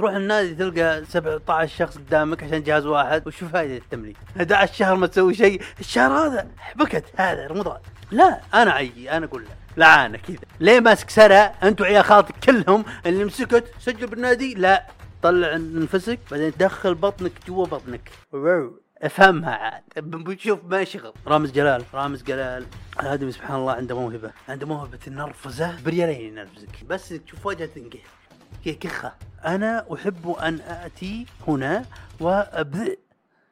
تروح النادي تلقى 17 شخص قدامك عشان جهاز واحد وشو فائده التمرين. 11 شهر ما تسوي شيء الشهر هذا بكت هذا رمضان. لا أنا عيي أنا أقول له لعانه كذا. ليه ماسك سرع؟ انت وعيال خالتك كلهم اللي مسكت سجل بالنادي؟ لا. طلع نفسك بعدين دخل بطنك جوا بطنك. أفهمها عاد. بتشوف ما شغل رامز جلال رامز جلال. الادمي سبحان الله عنده موهبة. عنده موهبة النرفزة بريالين ينرفزك. بس تشوف وجهه تنقهر هي كخة. أنا أحب أن آتي هنا وأبذئ.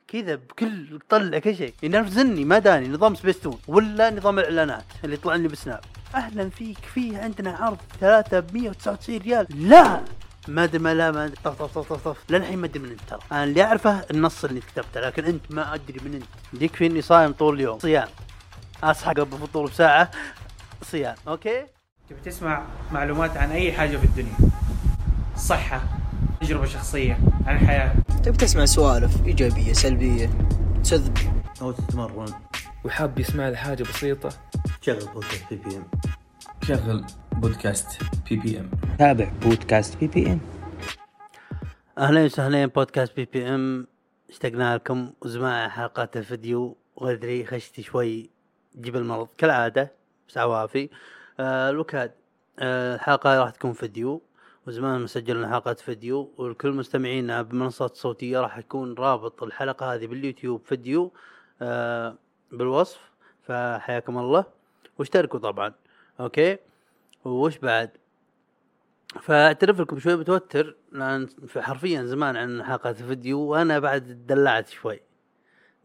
كذا بكل طلع كل شيء. ينرفزني ما داني. نظام سبيستون. ولا نظام الإعلانات اللي يطلع لي بسناب. أهلا فيك. فيه عندنا عرض 3 ب 199 ريال. لا! ما أدري ما لا ما أدري. طف طف طف طف طف. للحين ما أدري من أنت ترى. أنا اللي أعرفه النص اللي كتبته لكن أنت ما أدري من أنت. يكفي اني صايم طول اليوم؟ صيام. اصحى قبل الفطور بساعة. صيام. okay؟ تبي تسمع معلومات عن أي حاجة في الدنيا؟ صحة تجربة شخصية عن الحياة تبي تسمع سوالف إيجابية سلبية تسذب أو تتمرن. وحاب يسمع لحاجة بسيطة؟ شغل بودكاست PPM شغل بودكاست PPM تابع بودكاست PPM أهلا وسهلا بودكاست بي بي ام اشتقنا لكم وزمان حلقات الفيديو. وادري خشتي شوي جيب المرض كالعادة بس عوافي. آه الوكاد آه الحلقة راح تكون فيديو. وزمان مسجلنا حلقات فيديو والكل مستمعينا بمنصات صوتية راح يكون رابط الحلقة هذه باليوتيوب فيديو آه بالوصف فحياكم الله. واشتركوا طبعا okay؟ وش بعد؟ فأعترف لكم شوي متوتر لأن في حرفيا زمان عن حلقات الفيديو وأنا بعد دلعت شوي.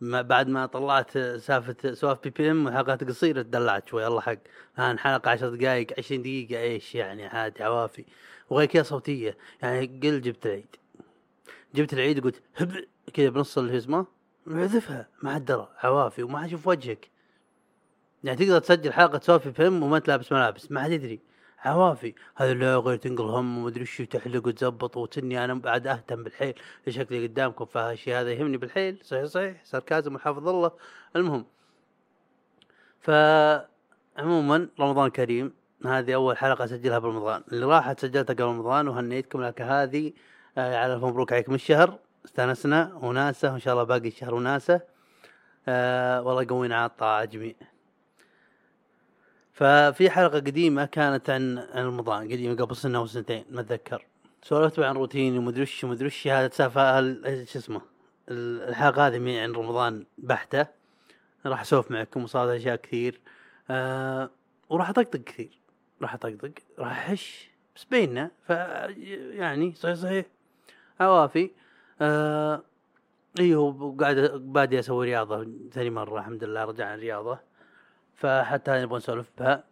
ما بعد ما طلعت سالفه سوالف PPM وحلقات قصيرة دلعت شوي. الله حق الآن حلقة 10 دقائق 20 دقيقة إيش يعني؟ عادي عوافي. وغير كذا صوتية. يعني قل جبت العيد. جبت العيد وقلت هب كذا بنص اللي اسمه محذفها ما حد درى عوافي وما حد يشوف وجهك. يعني تقدر تسجل حلقة سوالف PPM وما انت لابس ملابس ما حد يدري. عوافي. هذا لا غير تنقل هم ومدري وش وتحلق وتزبط وتني أنا بعد أهتم بالحيل. لشكلي قدامكم فهالشيء هذا يهمني بالحيل. صحيح صحيح. ساركازم وحافظ الله. المهم. ف عموما رمضان كريم. هذه أول حلقة أسجلها برمضان اللي راحت سجلتها قبل رمضان وهنيتكم لكن هذه آه على الف مبروك عليكم. الشهر استأنسنا وناسة وإن شاء الله باقي الشهر وناسة. آه والله يقوينا على الطاعة جميع. ففي حلقة قديمة كانت عن رمضان قديمة قبل سنة أو سنتين ما اتذكر سولفت عن روتيني ومدري وش ومدري وش هذا سالفه هال- شو اسمه ال- الحلقة هذه مي عن رمضان بحتة. راح أسولف معكم وصارت أشياء كثير. آه وراح أطقطق كثير. راح أطقطق راح أحش بس بيننا ف يعني صحيح صحيح. عوافي. آه أيوه وقاعد بادي أسوي رياضة ثاني مرة الحمد لله رجعنا الرياضه فحتى نبغى نسولف بها.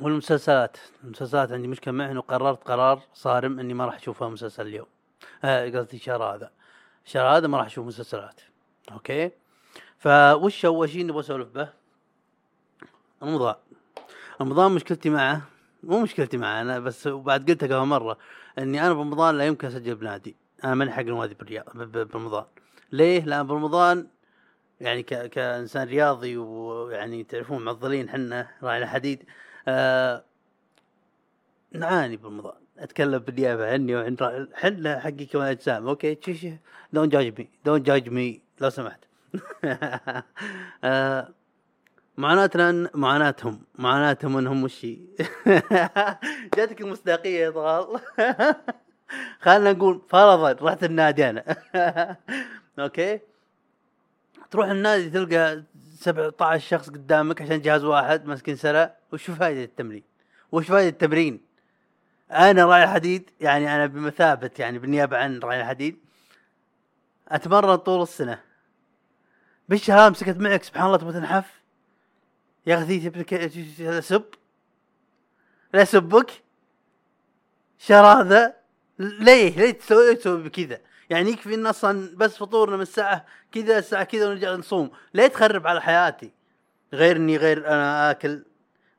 والمسلسلات المسلسلات عندي مشكلة معه إنه قررت قرار صارم إني ما راح أشوفها مسلسل اليوم. آه قصدي الشهر هذا الشهر هذا ما راح أشوف مسلسلات. أوكي؟ فوش أول شيء نبغى نسولف به؟ رمضان رمضان مشكلتي معه. مو مشكلتي معه أنا بس وبعد قلتها قبل مرة إني أنا برمضان لا يمكن أسجل بنادي. أنا ماني حق النوادي برمضان. ليه؟ لأن برمضان يعني ك... كإنسان رياضي ويعني تعرفون معضلين حنا راعينا حديد آه... نعاني برمضان. أتكلم بالنيابه عني وعن حنا حقي كمان اجسام أوكي تشيش دون جاج مي دون جاج مي لو سمحت. آه... معاناتنا إن- معاناتهم معاناتهم إنهم وشي جاتك المصداقية يا طلال خلينا نقول فرضا رحت النادي أنا. أوكي؟ تروح النادي تلقى 17 شخص قدامك عشان جهاز واحد ماسكين سرع وش فائدة التمرين؟ وش فائدة التمرين؟ أنا راعي حديد يعني أنا بمثابة يعني بالنيابة عن راعي الحديد. أتمرن طول السنة. بالشهر مسكت معك سبحان الله تبغى تنحف؟ يا أخي تبي سب. لا سبك. شهر هذا. ليه؟ ليه تسوي تسوي بكذا؟ يعني يكفي إن أصلا بس فطورنا من الساعة كذا الساعة كذا ونرجع نصوم. ليه تخرب على حياتي؟ غير إني غير أنا آكل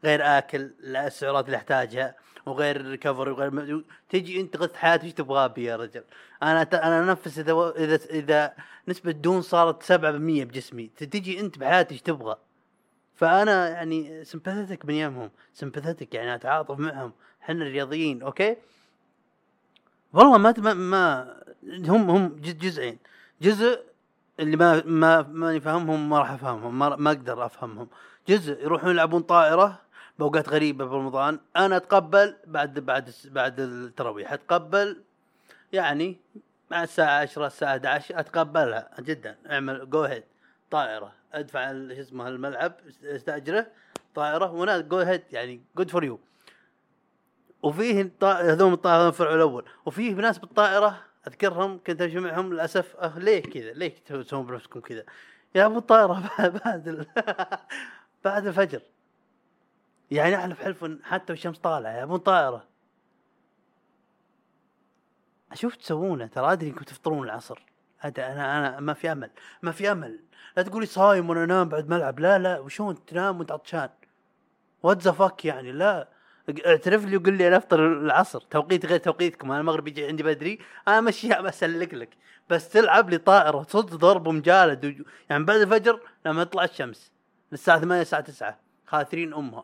غير آكل السعرات اللي أحتاجها وغير recovery وغير تجي أنت غث حياتي إيش تبغى بي يا رجل؟ أنا ت- أنا أنفس إذا إذا إذا نسبة دهون صارت 7% بجسمي تجي أنت بحياتي إيش تبغى؟ فأنا يعني sympathetic من يمهم sympathetic يعني أتعاطف معهم إحنا الرياضيين okay؟ والله ما ما, ما هم هم جزئين. جزء اللي ما ما ماني فاهمهم ما راح أفهمهم ما, ما أقدر أفهمهم. جزء يروحون يلعبون طائرة بأوقات غريبة برمضان أنا أتقبل بعد بعد بعد التراويح أتقبل يعني مع الساعة 10 الساعة 11 أتقبلها جدا. اعمل جو طائرة. أدفع شو اسمه الملعب أستأجره طائرة وأنا go ahead يعني good for you وفيه هذول الطائرة الفرع الأول. وفيه ناس بالطائرة أذكرهم كنت أمشي معهم للأسف أه ليه كذا؟ ليه تسوون بنفسكم كذا؟ يلعبون الطائرة بعد بعد ال- بعد الفجر. يعني أحلف حلف حتى والشمس طالعة يلعبون طائره أشوف تسوونه ترى أدري إنكم تفطرون العصر. هذا أنا أنا ما في أمل. ما في أمل. لا تقولي صايم وأنا أنام بعد ملعب لا لا. وشون تنام وأنت عطشان. وات ذا فك يعني؟ لا. اعترف لي وقل لي أنا أفطر العصر. توقيت غير توقيتكم. أنا المغرب يجي عندي بدري أنا امشيها بسلك لك. بس تلعب لي طائرة صد ضرب ومجالد يعني بعد الفجر لما تطلع الشمس. الساعة 8 الساعة 9 خاثرين أمها.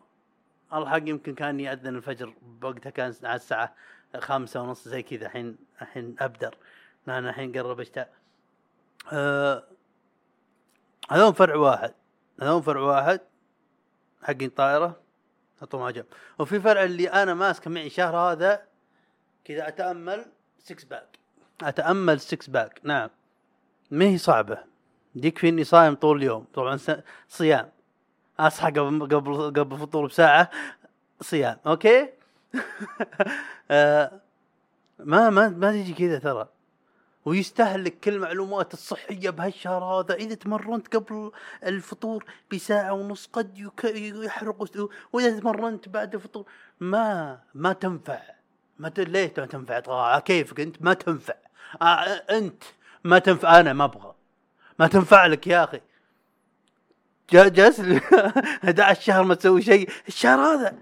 الله حق يمكن كان يأذن الفجر. بوقتها كان على الساعة خامسة ونص زي كذا. الحين الحين أبدر. لأن الحين قرب اشتاء أه هذول فرع واحد. هذول فرع واحد حقين طائرة حطوا مع جنب. وفي فرع اللي أنا ماسكه معي شهر هذا كذا أتأمل six pack أتأمل six pack نعم. ما هي صعبة. يكفي إني صايم طول اليوم. طبعا صيام. أصحى قبل قبل قبل الفطور بساعة صيام. okay؟ آه، ما ما ما تجي كذا ترى. ويستهلك كل المعلومات الصحية بهالشهر هذا. إذا تمرنت قبل الفطور بساعة ونص قد يحرق وإذا تمرنت بعد الفطور ما ما تنفع. ما ت... ليه ما تنفع؟ آه كيفك أنت؟ ما تنفع. آه أنت ما تنفع. أنا ما أبغى. ما تنفع لك يا جا- جالس لي 11 شهر ما تسوي شيء. الشهر هذا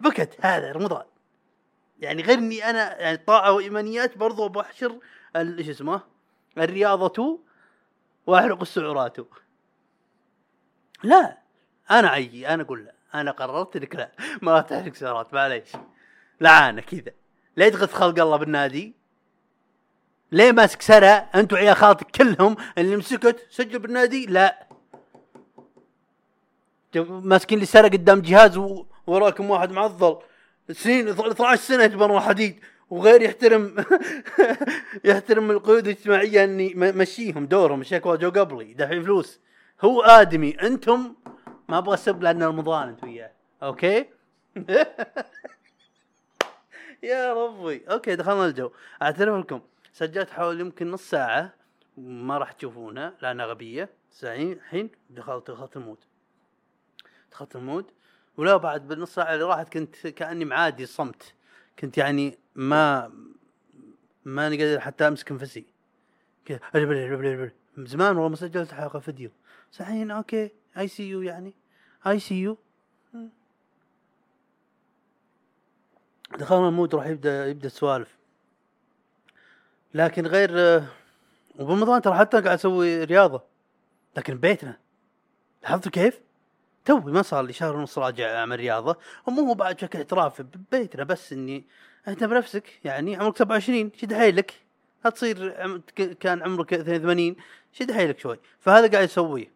بكت هذا رمضان. يعني غير إني أنا يعني طاعة وإيمانيات برضو بحشر شو اسمه؟ الرياضة وأحرق السعرات لا أنا عيي أنا أقول لا. أنا قررت إنك لا. ما تحرق سعرات معليش. لعانه كذا. ليه تغث خلق الله بالنادي. ليه ماسك سرى انت وعيال خالتك كلهم اللي مسكت سجل بالنادي؟ لا. ماسكين لي سنه قدام جهاز وراكم واحد معضل. سنين 12 سنة يتمرن حديد وغير يحترم يحترم القيود الاجتماعية إني مشيهم دورهم الشكوى جو قبلي دافعين فلوس. هو آدمي أنتم ما أبغى أسب لأن رمضان أنت وياه. أوكي؟ يا ربي. أوكي دخلنا الجو. اعترف لكم سجلت حوالي يمكن نص ساعة. ما راح تشوفونها لانها غبية. الحين دخلت دخلت ال mood. دخلت ال mood. ولا بعد بالنص ساعة اللي راحت كنت كأني معادي صمت. كنت يعني ما ماني قادر حتى أمسك نفسي. كذا. من زمان والله ما سجلت حلقة فيديو. بس الحين okay. I see you يعني. I see you دخلنا ال mood راح يبدأ يبدأ السوالف. لكن غير وبرمضان ترى حتى قاعد أسوي رياضة. لكن بيتنا. لاحظتوا كيف؟ توي ما صار لي شهر ونص راجع اعمل رياضة ومو هو بعد بشكل احترافي ببيتنا بس إني انت بنفسك يعني عمرك 27 شد حيلك؟ لا تصير كان عمرك 82 شد حيلك شوي. فهذا قاعد يسويه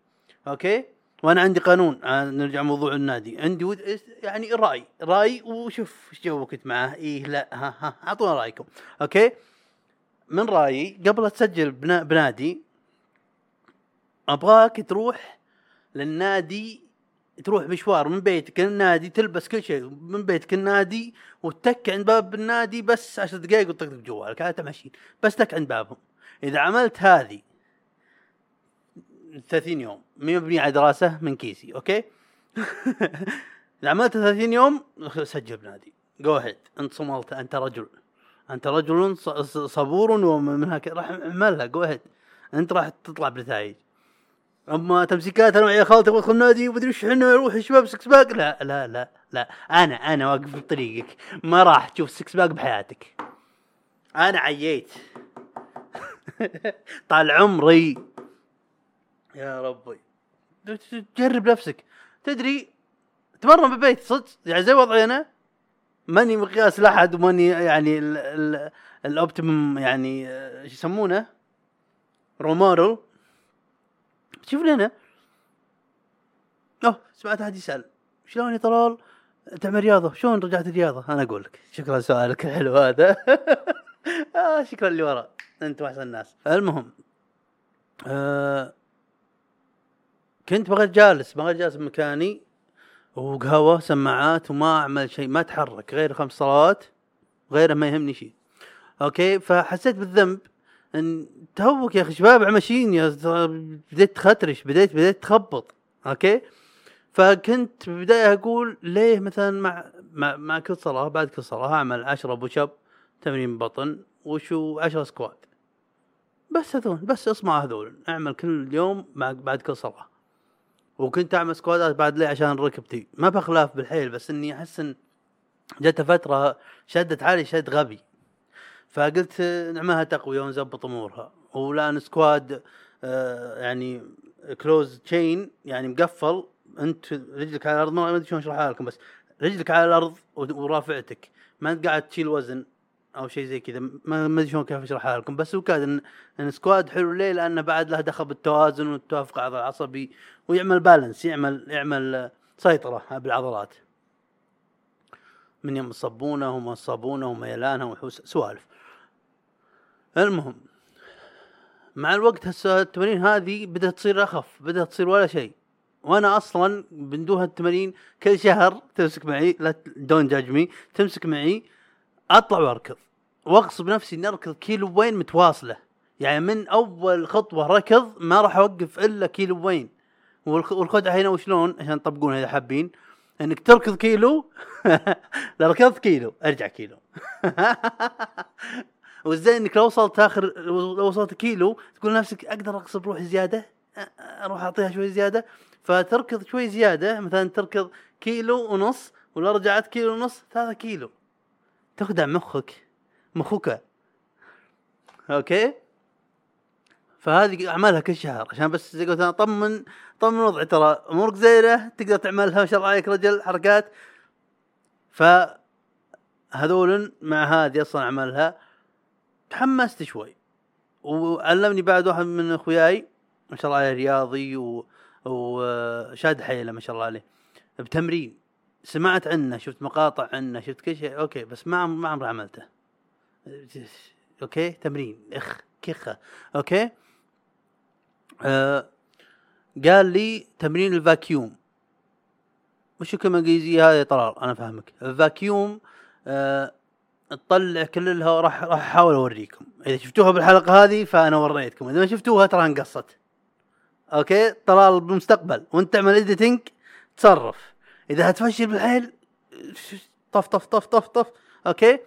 أوكي؟ وأنا عندي قانون آه، نرجع موضوع النادي. عندي ود... يعني رأي رأي وشوف إيش جوك انت معاه إيه لا ها ها أعطونا رأيكم okay؟ من رأيي قبل تسجل بنا... بنادي أبغاك تروح للنادي تروح مشوار من بيتك النادي تلبس كل شيء من بيتك النادي وتك عند باب النادي بس عشر دقائق وتطقطق جوالك هذا ماشيين بس تك عند بابهم إذا عملت هذه 30 يوم مبني على دراسة من كيسي okay؟ إذا عملت 30 يوم سجل بنادي. go ahead أنت صملت أنت رجل. أنت رجل صبور ومن هيك راح اعملها. go ahead أنت راح تطلع بنتائج. أما تمسيكات أنا وعيال خالتي أدخل نادي ومدري إيش إحنا نروح شباب six pack لا لا لا لا. أنا أنا واقف بطريقك. ما راح تشوف six pack بحياتك. أنا عييت. طال عمري. يا ربي. جرب نفسك. تدري تمرن بالبيت صدق؟ يعني زي وضعي أنا ماني مقياس لأحد وماني يعني ال ال الاوبتيمم يعني آه، شو يسمونه؟ رومارل شوف لنا أوه سمعت أحد يسأل شلون يا طلال؟ تعمل رياضة شلون رجعت الرياضة؟ أنا أقول لك شكرا سؤالك الحلو هذا. آه شكرا اللي ورا أنت احسن الناس. المهم آه كنت بغيت جالس بغيت جالس بمكاني وقهوة سماعات وما أعمل شيء ما أتحرك غير خمس صلوات غيره ما يهمني شيء. okay فحسيت بالذنب توك يا أخي شباب ماشيين يا بديت تكرش بديت بديت تخبط okay؟ فكنت بالبدايه أقول ليه مثلا مع مع, كل صلاة بعد كل صلاة اعمل 10 push up تمرين بطن وشو؟ 10 squat. بس هذول بس اصنع هذول أعمل كل يوم مع بعد كل صلاة. وكنت أعمل squat ات بعد ليه؟ عشان ركبتي ما بها خلاف بالحيل بس إني أحس إن جت فترة شدت علي شد غبي. فقلت نعملها تقويه ونزبط أمورها. والان squat آه يعني closed chain يعني مقفل. انت رجلك على الأرض ما أدري شلون أشرحها لكم بس رجلك على الأرض ورافعتك. ما أنت قاعد تشيل وزن أو شيء زي كذا. ما أدري شلون كيف أشرحها لكم بس هو كان ان, إن سكواد حلو ليه؟ لأنه بعد له دخل بالتوازن والتوافق العضلي العصبي ويعمل بالانس يعمل يعمل سيطرة بالعضلات. من يوم الصبونه وما الصابونه وميلانها وحوس سوالف. المهم مع الوقت هسه التمارين هذه بدأت تصير أخف بدأت تصير ولا شيء. وأنا أصلا بندوها التمارين كل شهر تمسك معي لا دون جاج مي تمسك معي أطلع وأركض. واغصب نفسي إني أركض كيلو وين متواصلة. يعني من أول خطوة ركض ما راح أوقف إلا كيلو وين. والخدعة هنا وشلون؟ عشان تطبقونها إذا حابين. إنك تركض كيلو لو ركضت كيلو أرجع كيلو. والزين إنك لو وصلت آخر لو وصلت كيلو تقول نفسك أقدر اغصب روحي زيادة؟ أروح أعطيها شوي زيادة. فتركض شوي زيادة مثلا تركض كيلو ونص ولو رجعت كيلو ونص ثلاثة كيلو. تخدع مخك مخك. أوكي؟ فهذه أعمالها كل شهر. عشان بس زي قلت أنا طمن طمن وضعي. ترى أمورك زينة تقدر تعملها ما شاء الله عليك رجل حركات. ف هذول مع هذه أصلا اعملها تحمست شوي. وعلمني بعد واحد من أخوياي ما شاء الله عليه رياضي و... وشاد حيلة ما شاء الله عليه بتمرين. سمعت عنه شفت مقاطع عنه شفت كل شيء. okay بس ما ما عمري عملته. okay تمرين. إخ كخه okay؟ آه قال لي تمرين ال vacuum. وش الكلمة الانجليزيه هذه؟ طلال أنا فاهمك. ال vacuum آه تطلع الهواء راح راح أحاول أوريكم. إذا شفتوها بالحلقة هذه فأنا وريتكم. إذا ما شفتوها ترى انقصت okay؟ طلال بالمستقبل. وأنت تعمل editing تصرف. إذا هتفشل بالحيل طف طف طف طف طف. okay؟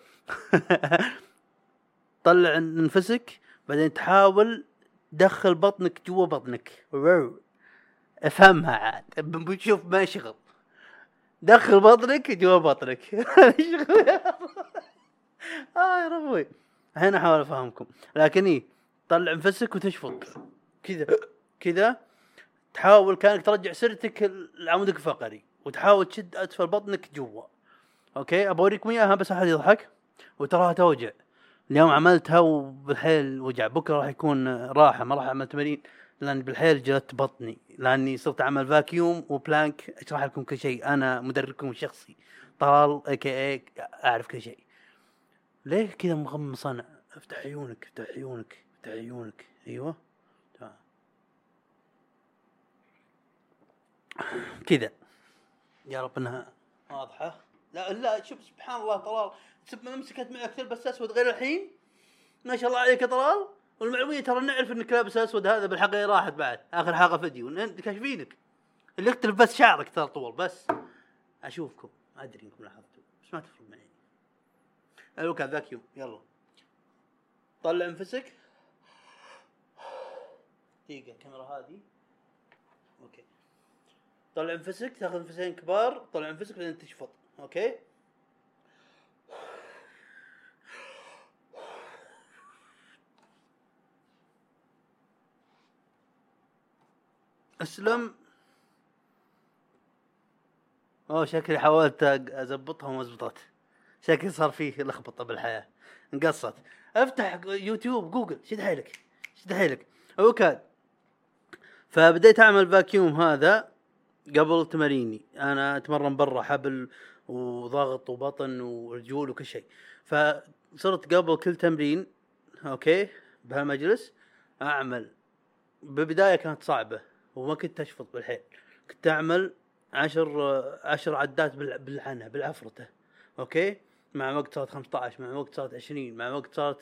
طلع نفسك بعدين تحاول دخل بطنك جوا بطنك. أفهمها عاد. بنشوف ما شغل دخل بطنك جوا بطنك. آه يا ربي. الحين أحاول أفهمكم. لكن إيه طلع نفسك وتشفط. كذا كذا. تحاول كأنك ترجع سرتك لعمودك الفقري. وتحاول تشد أسفل بطنك جوا. okay؟ ابى اوريكم اياها بس أحد يضحك. وتراها توجع. اليوم عملتها وبالحيل وجع. بكرة راح يكون راحة ما راح أعمل تمارين. لأن بالحيل جلدت بطني. لأني صرت أعمل vacuum و plank أشرح لكم كل شيء. أنا مدربكم الشخصي. طلال اي أعرف كل شيء. ليه كذا مغمص أنا افتح عيونك افتح عيونك افتح عيونك. أيوه. كذا. يا رب إنها واضحة. لا لا شوف سبحان الله طلال. ما مسكت معك تلبس أسود غير الحين. ما شاء الله عليك يا طلال. والمعلوميه ترى نعرف انك لابس أسود هذا بالحقيقة راحت بعد. آخر حلقة فيديو. كاشفينك. اللي يختلف بس شعرك ترى طول بس. أشوفكم. أدري إنكم لاحظتوا. بس ما تفرق معي. okay vacuum يلا. طلع انفسك؟ دقيقة الكاميرا هذه. okay. طلع انفسك تاخذ نفسين كبار طلع انفسك بعدين تشفط. okay؟ أسلم. أوه شكلي حاولت اضبطها وما زبطت شكل صار فيه لخبطة بالحياة. انقصت. افتح يوتيوب جوجل شد حيلك شد حيلك. okay. فبديت أعمل vacuum هذا قبل تماريني. أنا أتمرن برا حبل وضغط وبطن ورجول وكل شيء. فصرت قبل كل تمرين okay بهالمجلس أعمل. ببداية كانت صعبة وما كنت أشفط بالحيل. كنت أعمل عشر عشر عدات بال- بالعنة بالعفرتة okay. مع وقت صارت 15 مع وقت صارت 20 مع وقت صارت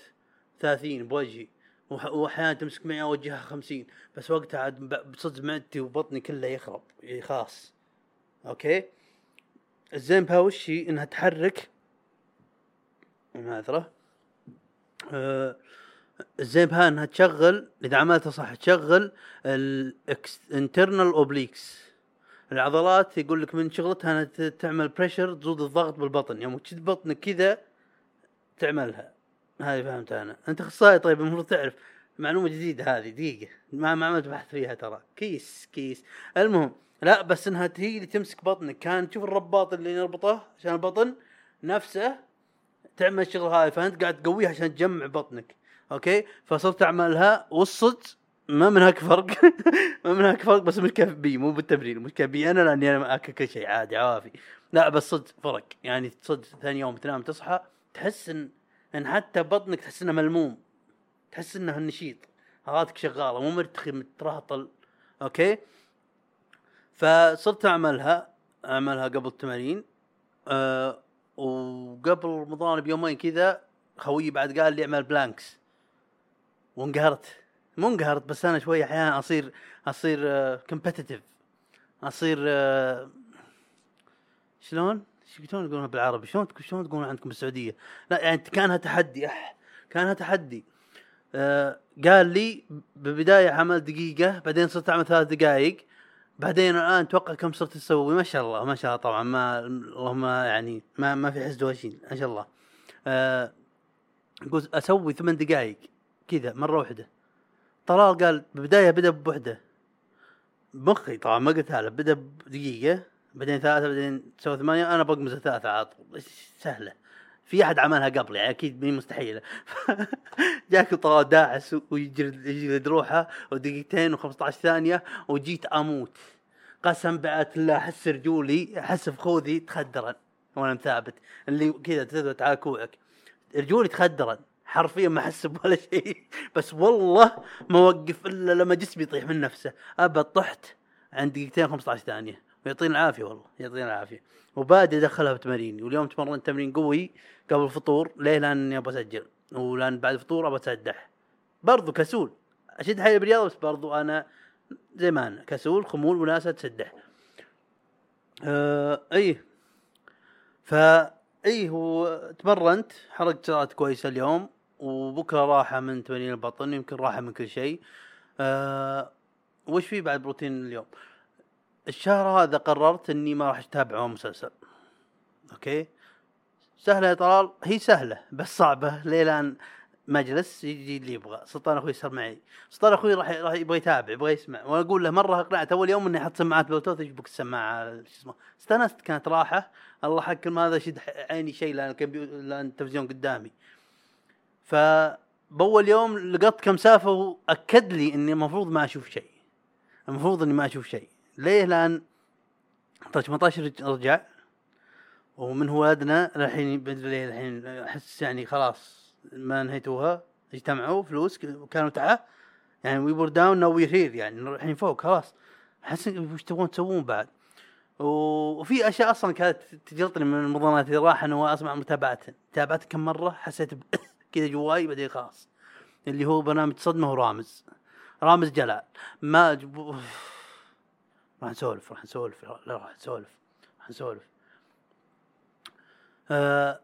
30 بوجهي. واحيانا تمسك معي أوجهها 50 بس وقتها عاد بصدق معدتي وبطني كله يخرب يعني خلاص. okay؟ الزين بها وش إنها تحرك. معذره آه الزين بها إنها تشغل إذا عملتها صح تشغل ال internal obliques العضلات يقول لك من شغلتها أنها تعمل pressure تزود الضغط بالبطن. يوم تشد بطنك كذا تعملها. هذه فهمتها أنا. أنت أخصائي طيب المفروض تعرف. معلومة جديدة هذه دقيقة. ما ما عملت بحث فيها ترى. كيس كيس. المهم لا بس إنها هي اللي تمسك بطنك. كان تشوف الرباط اللي نربطه عشان البطن نفسه تعمل الشغل هذا فأنت قاعد تقويها عشان تجمع بطنك. okay؟ فصرت أعملها والصدق ما من هاك فرق. ما من هاك فرق بس المشكلة بي مو بالتمرين. المشكلة بي. أنا لأني أنا أكل كل شيء عادي عوافي لا بس صدق فرق. يعني صدق ثاني يوم تنام تصحى تحس ان إن حتى بطنك تحس إنه ملموم. تحس إنه نشيط عضلاتك شغالة مو مرتخي متراطل okay؟ فصرت أعملها أعملها قبل التمارين. أه وقبل رمضان بيومين كذا خويي بعد قال لي اعمل planks وانقهرت. مو انقهرت بس أنا شوي أحيانا اصير أصير competitive أصير آه، شلون؟ شلون يقولونها بالعربي؟ شلون شلون تقولون عندكم بالسعودية؟ لا يعني كانها تحدي أح كانها تحدي. آه قال لي ببداية عمل دقيقة بعدين صرت أعمل ثلاث دقائق بعدين الآن أتوقع كم صرت تسوي؟ ما شاء الله ما شاء الله طبعا. ما اللهم يعني ما ما في حسد وشين ما شاء الله. آه أسوي ثمان دقائق كذا مرة واحدة. طلال قال بدايه بدأ بوحدة. مخي طبعا ما قلتها له بدأ بدقيقة بعدين ثلاثة بعدين تسوي ثمانية أنا بقمز ثلاثة على طول. سهلة؟ في أحد عملها قبل يعني أكيد مي مستحيلة. جاك طلال داعس ويجري يجلد روحه ودقيقتين و15 ثانية وجيت أموت. قسم بعت الله أحس رجولي أحس بخوذي تخدرن وأنا مثابت اللي كذا على كوعك. رجولي تخدرن حرفيا ما أحس بولا شيء. بس والله ما اوقف إلا لما جسمي يطيح من نفسه. ابد طحت عند دقيقتين 15 ثانية. ويعطينا العافية والله. يعطينا العافية. وبادي أدخلها بتماريني واليوم تمرنت تمرين قوي قبل الفطور. ليه؟ لاني أبغى أسجل. ولأن بعد الفطور أبغى اسدح برضو كسول. أشد حيلي بالرياضة بس برضو أنا زي ما أنا. كسول خمول وناسة تسدح آه اي فا اي هو تمرنت. حركت سعرات كويسة اليوم. وبكره راحه من تمارين البطن يمكن راحه من كل شيء. آه وش في بعد بروتين اليوم؟ الشهر هذا قررت إني ما راح أتابع مسلسل. okay؟ سهلة يا طلال؟ هي سهلة بس صعبة. ليه لأن مجلس يجي اللي يبغى. سلطان أخوي صار معي. سلطان أخوي راح راح يبغى يتابع يبغى يسمع. وأنا أقول له مرة اقنعت أول يوم اني أحط سماعات بلوتوث إيش بك السماعة. شو اسمه؟ استانست كانت راحة. الله حق ما هذا شد عيني شيء لأن الكمبيوتر لأن التلفزيون قدامي. فبأول يوم لقطت كم سالفه وأكد لي إني المفروض ما أشوف شيء. المفروض إني ما أشوف شيء. ليه؟ لأن طيب 18 رج- رجع ومن هو أدنى الحين بدري الحين أحس يعني خلاص ما نهيتوها اجتمعوا فلوس كانوا تعال يعني وي وور داون ناو وي هير يعني الحين فوق خلاص. أحس وش تبغون تسوون بعد؟ وفي أشياء أصلا كانت تجلطني من المضامات اللي راح انه اسمع متابعتها تابعت كم مرة؟ حسيت ب- كذا جواي بعدين خلاص. اللي هو برنامج صدمه ورامز رامز. جلال. ما جب- راح نسولف راح نسولف لا راح نسولف راح نسولف. آه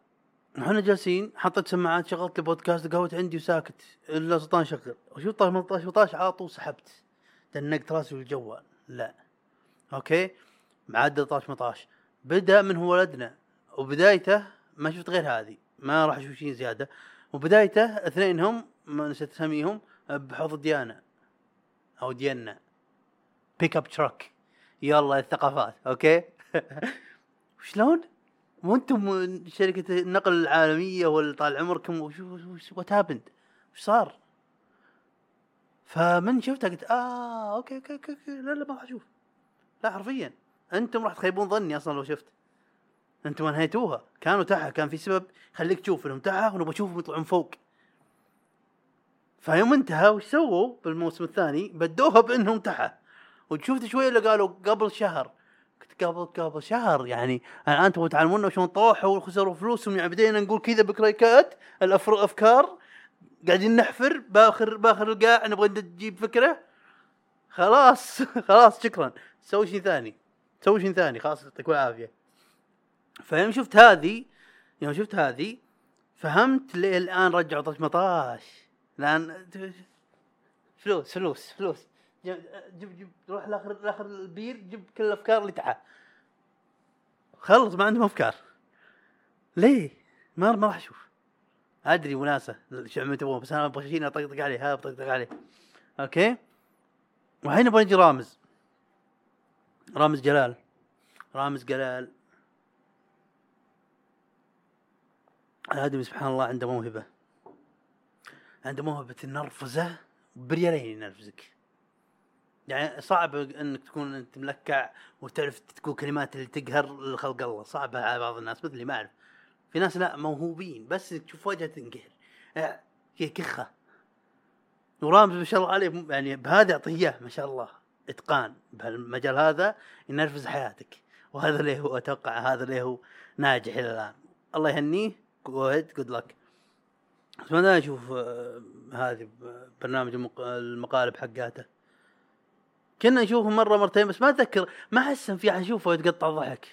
إحنا جالسين حطيت سماعات شغلت لي بودكاست قهوت عندي وساكت. إلا سلطان شغل. وشو طاش 18 18 على طول سحبت. دنقت راسي بالجوال لا. okay؟ معدل 13 18 بدأ من هو ولدنا. وبدايته ما شفت غير هذه. ما راح أشوف شيء زيادة. وبدايته اثنينهم ما نسيت اسميهم بحوض ديانا أو ديانا. pickup truck يلا الثقافات. okay؟ شلون وأنتم شركة النقل العالمية ولا طال عمركم وش what happened وش صار؟ فمن شفتها قلت آه okay okay okay, okay. لا لا ما راح أشوف. لا حرفيا. أنتم راح تخيبون ظني أصلا لو شفت. أنتم انهيتوها. كانوا تحت كان في سبب خليك تشوف انهم تحت ونبغى نشوفهم يطلعون فوق. فيوم انتهى وش سووا بالموسم الثاني؟ بدوها بأنهم تحت. وشفت شوي اللي قالوا قبل شهر. قلت قبل قبل شهر؟ يعني الآن تبغوا تعلمونا شلون طاحوا وخسروا فلوسهم؟ يعني بدينا نقول كذا بكريكات الأفر- أفكار. قاعدين نحفر باخر باخر القاع نبغى نجيب فكرة. خلاص خلاص شكرا. سوي شيء ثاني. سوي شيء ثاني خلاص يعطيك العافية. فيوم شفت هذه يوم شفت هذه فهمت ليه الان رجعوا طش مطاش. لأن فلوس فلوس فلوس. جيب جيب, روح لآخر لآخر البير جيب كل الأفكار اللي تحت خلص ما عندهم أفكار. ليه؟ ما ما راح أشوف. أدري وناسة شو عم تبغون بس أنا أبغى شيء أطقطق عليه ها بطقطق عليه. okay؟ والحين نبغى نجي رامز؟ رامز جلال. رامز جلال. الادمي سبحان الله عنده موهبة. عنده موهبة النرفزه بريالين ينرفزك. يعني صعب إنك تكون أنت ملكع وتعرف تقول كلمات اللي تقهر خلق الله. صعب على بعض الناس مثلي ما أعرف. في ناس لا موهوبين بس تشوف وجهه تنقهر. آه، هي كخة. ورامز ما شاء الله عليه يعني بهذا يعطيه اياه ما شاء الله إتقان بهالمجال هذا ينرفز حياتك. وهذا اللي هو أتوقع هذا اللي هو ناجح إلى الآن. الله يهنيه. جو جود لك ما أشوف آه، هذه برنامج المق- المقالب حقاته. كنا نشوفه مرة مرتين بس ما أتذكر ما أحس إن في أحد يشوفه يتقطع ضحك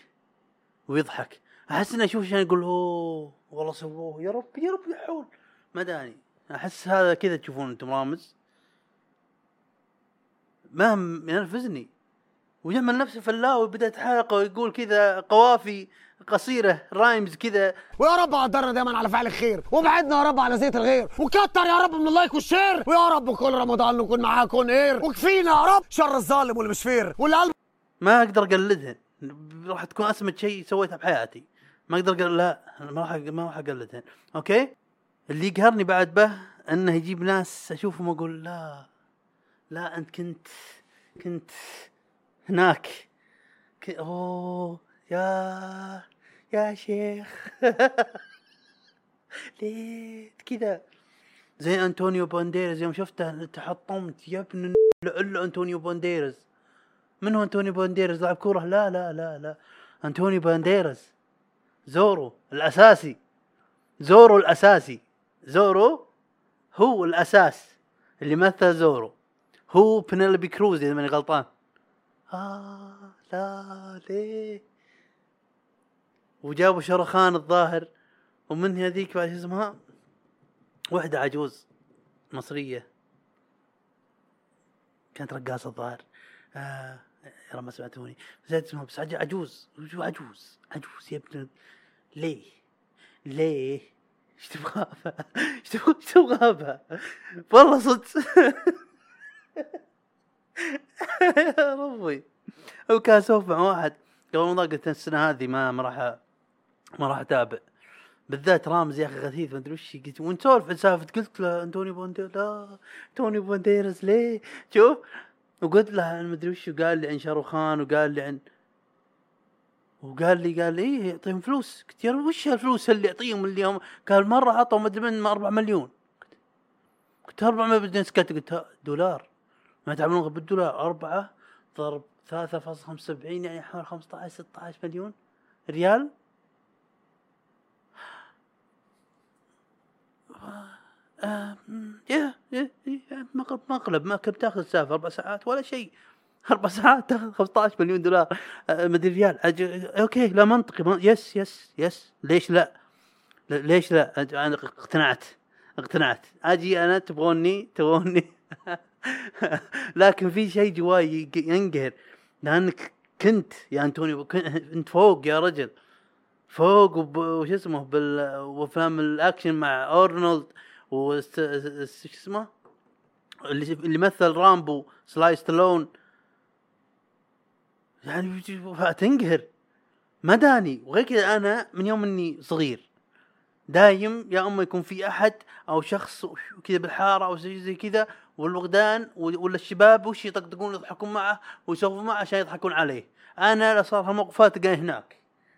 ويضحك. أحس اني أشوف عشان يقول أوه والله سووه يا رب يا رب يحول ما داني. أحس هذا كذا تشوفون أنتم رامز. ما ينرفزني. ويعمل نفسه فلاوي بدأت حلقة ويقول كذا قوافي قصيرة rhymes كذا. ويا رب قدرنا دايما على فعل الخير. وابعدنا يا رب على زيت الغير. وكتر يا رب من ال like وال share. ويا رب كل رمضان نكون معاكم air. وكفينا يا رب شر الظالم واللي مش fair واللي قلبه ما أقدر اقلدهن راح تكون اسمى شيء سويته بحياتي. ما أقدر أقل لا ما راح ما راح اقلدهن okay؟ اللي يقهرني بعد به إنه يجيب ناس أشوفهم أقول لا لا أنت كنت كنت هناك. ك... أوه يا يا شيخ. ليه كذا. زي أنطونيو بانديرز يوم شفته تحطمت يا ابن الا أنطونيو بانديرز من هو أنطونيو بانديرز لاعب كورة؟ لا لا لا لا. أنطونيو بانديرز زورو الأساسي. زورو الأساسي. زورو هو الأساس. اللي مثل زورو. هو بينيلوبي كروز إذا ماني غلطان. آه لا ليه؟ وجابوا شاروخان الظاهر ومن هذيك بعد اسمها؟ واحدة عجوز مصرية. كانت رقاصة الظاهر. آه يا رب ما سمعتوني. زاد اسمها بس عج- عجوز. عجوز؟ عجوز يا ابن ليه؟ ليه؟ إيش تبغى؟ إيش تبغى؟ إيش تبغى؟ والله صدق. ربي. هو كان سوف مع واحد قبل رمضان قلت السنة هذه ما ما راح ما راح أتابع. بالذات رامز يا أخي غثيث ما أدري وش قلت ونسولف عن سالفه قلت له أنتوني بوندير. لا توني بونديرز ليه؟ شوف. وقلت له ما أدري وش قال لي عن شاروخان وقال لي عن وقال لي قال لي إيه يعطيهم فلوس. قلت يا وش الفلوس اللي يعطيهم اللي هم قال مرة عطوا ما أدري من 4 مليون. قلت 400 بدين سكت قلت دولار. ما تعملون بالدولار أربعة ضرب 3.75 يعني حوالي 15 16 مليون ريال؟ يا يا مقلب مقلب ما كنت تاخذ سالفه أربع ساعات ولا شيء. أربع ساعات تاخذ 15 مليون دولار آه، مدري ريال. okay لا منطقي من... yes yes yes. ليش لا؟ ليش لا؟ أنا اقتنعت اقتنعت. أجي أنا تبغوني تبغوني. لكن في شيء جواي ينقهر. لأنك كنت يا أنتوني أنت فوق يا رجل. فوق وش اسمه بال الأكشن مع أرنولد وش اسمه؟ اللي اللي مثل رامبو سلاي ستالون. يعني تنقهر ما داني. وغير كذا أنا من يوم إني صغير. دايم يا أما يكون في أحد أو شخص كذا بالحارة أو زي زي كذا والوغدان ولا الشباب وش يطقطقون يضحكون معه ويسولفون معه عشان يضحكون عليه. أنا لا صار هالموقفات تلقاني هناك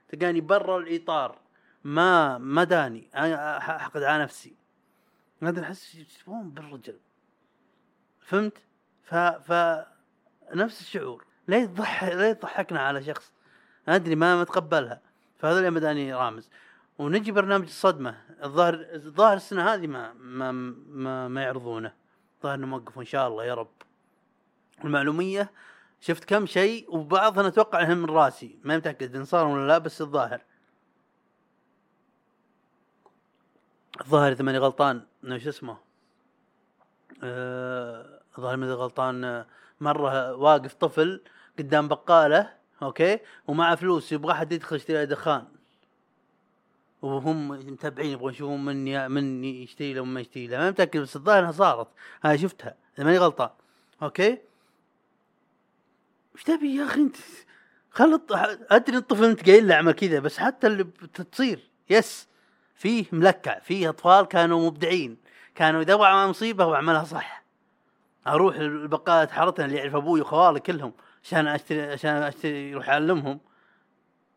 تلقاني برا الإطار. ما ما داني. أنا أحقد على نفسي. هذا أحس وين بالرجل. فهمت؟ ف ف نفس الشعور. ليه تضحك ليه تضحكنا على شخص؟ أدري ما ما اتقبلها فهذا اللي مداني رامز. ونجي برنامج الصدمة. الظاهر الظاهر السنة هذه ما ما ما, ما يعرضونه. الظاهر انهم وقفوا ان شاء الله يا رب. المعلومية شفت كم شيء وبعضها أتوقع إنهم من راسي. ما متأكد إن صار ولا لا بس الظاهر. الظاهر إذا ماني غلطان شو اسمه؟ آه، الظاهر ماني غلطان آه، مرة واقف طفل قدام بقالة okay؟ ومعه فلوس يبغى أحد يدخل يشتري دخان. وهم متابعين يبغون يشوفون من. من يشتري له وما يشتري له ما متأكد بس الظاهر إنها صارت. هاي شفتها. إذا ماني غلطان. أوكي؟ إيش تبي يا أخي أنت؟ خل الط... أدري الطفل أنت قايل له اعمل كذا بس حتى اللي بتصير. yes. فيه ملكع فيه أطفال كانوا مبدعين. كانوا إذا وقع مصيبة واعملها صح. أروح البقالة حارتنا اللي يعرف أبوي وخوالي كلهم عشان اشتري عشان أشتري يروح أعلمهم.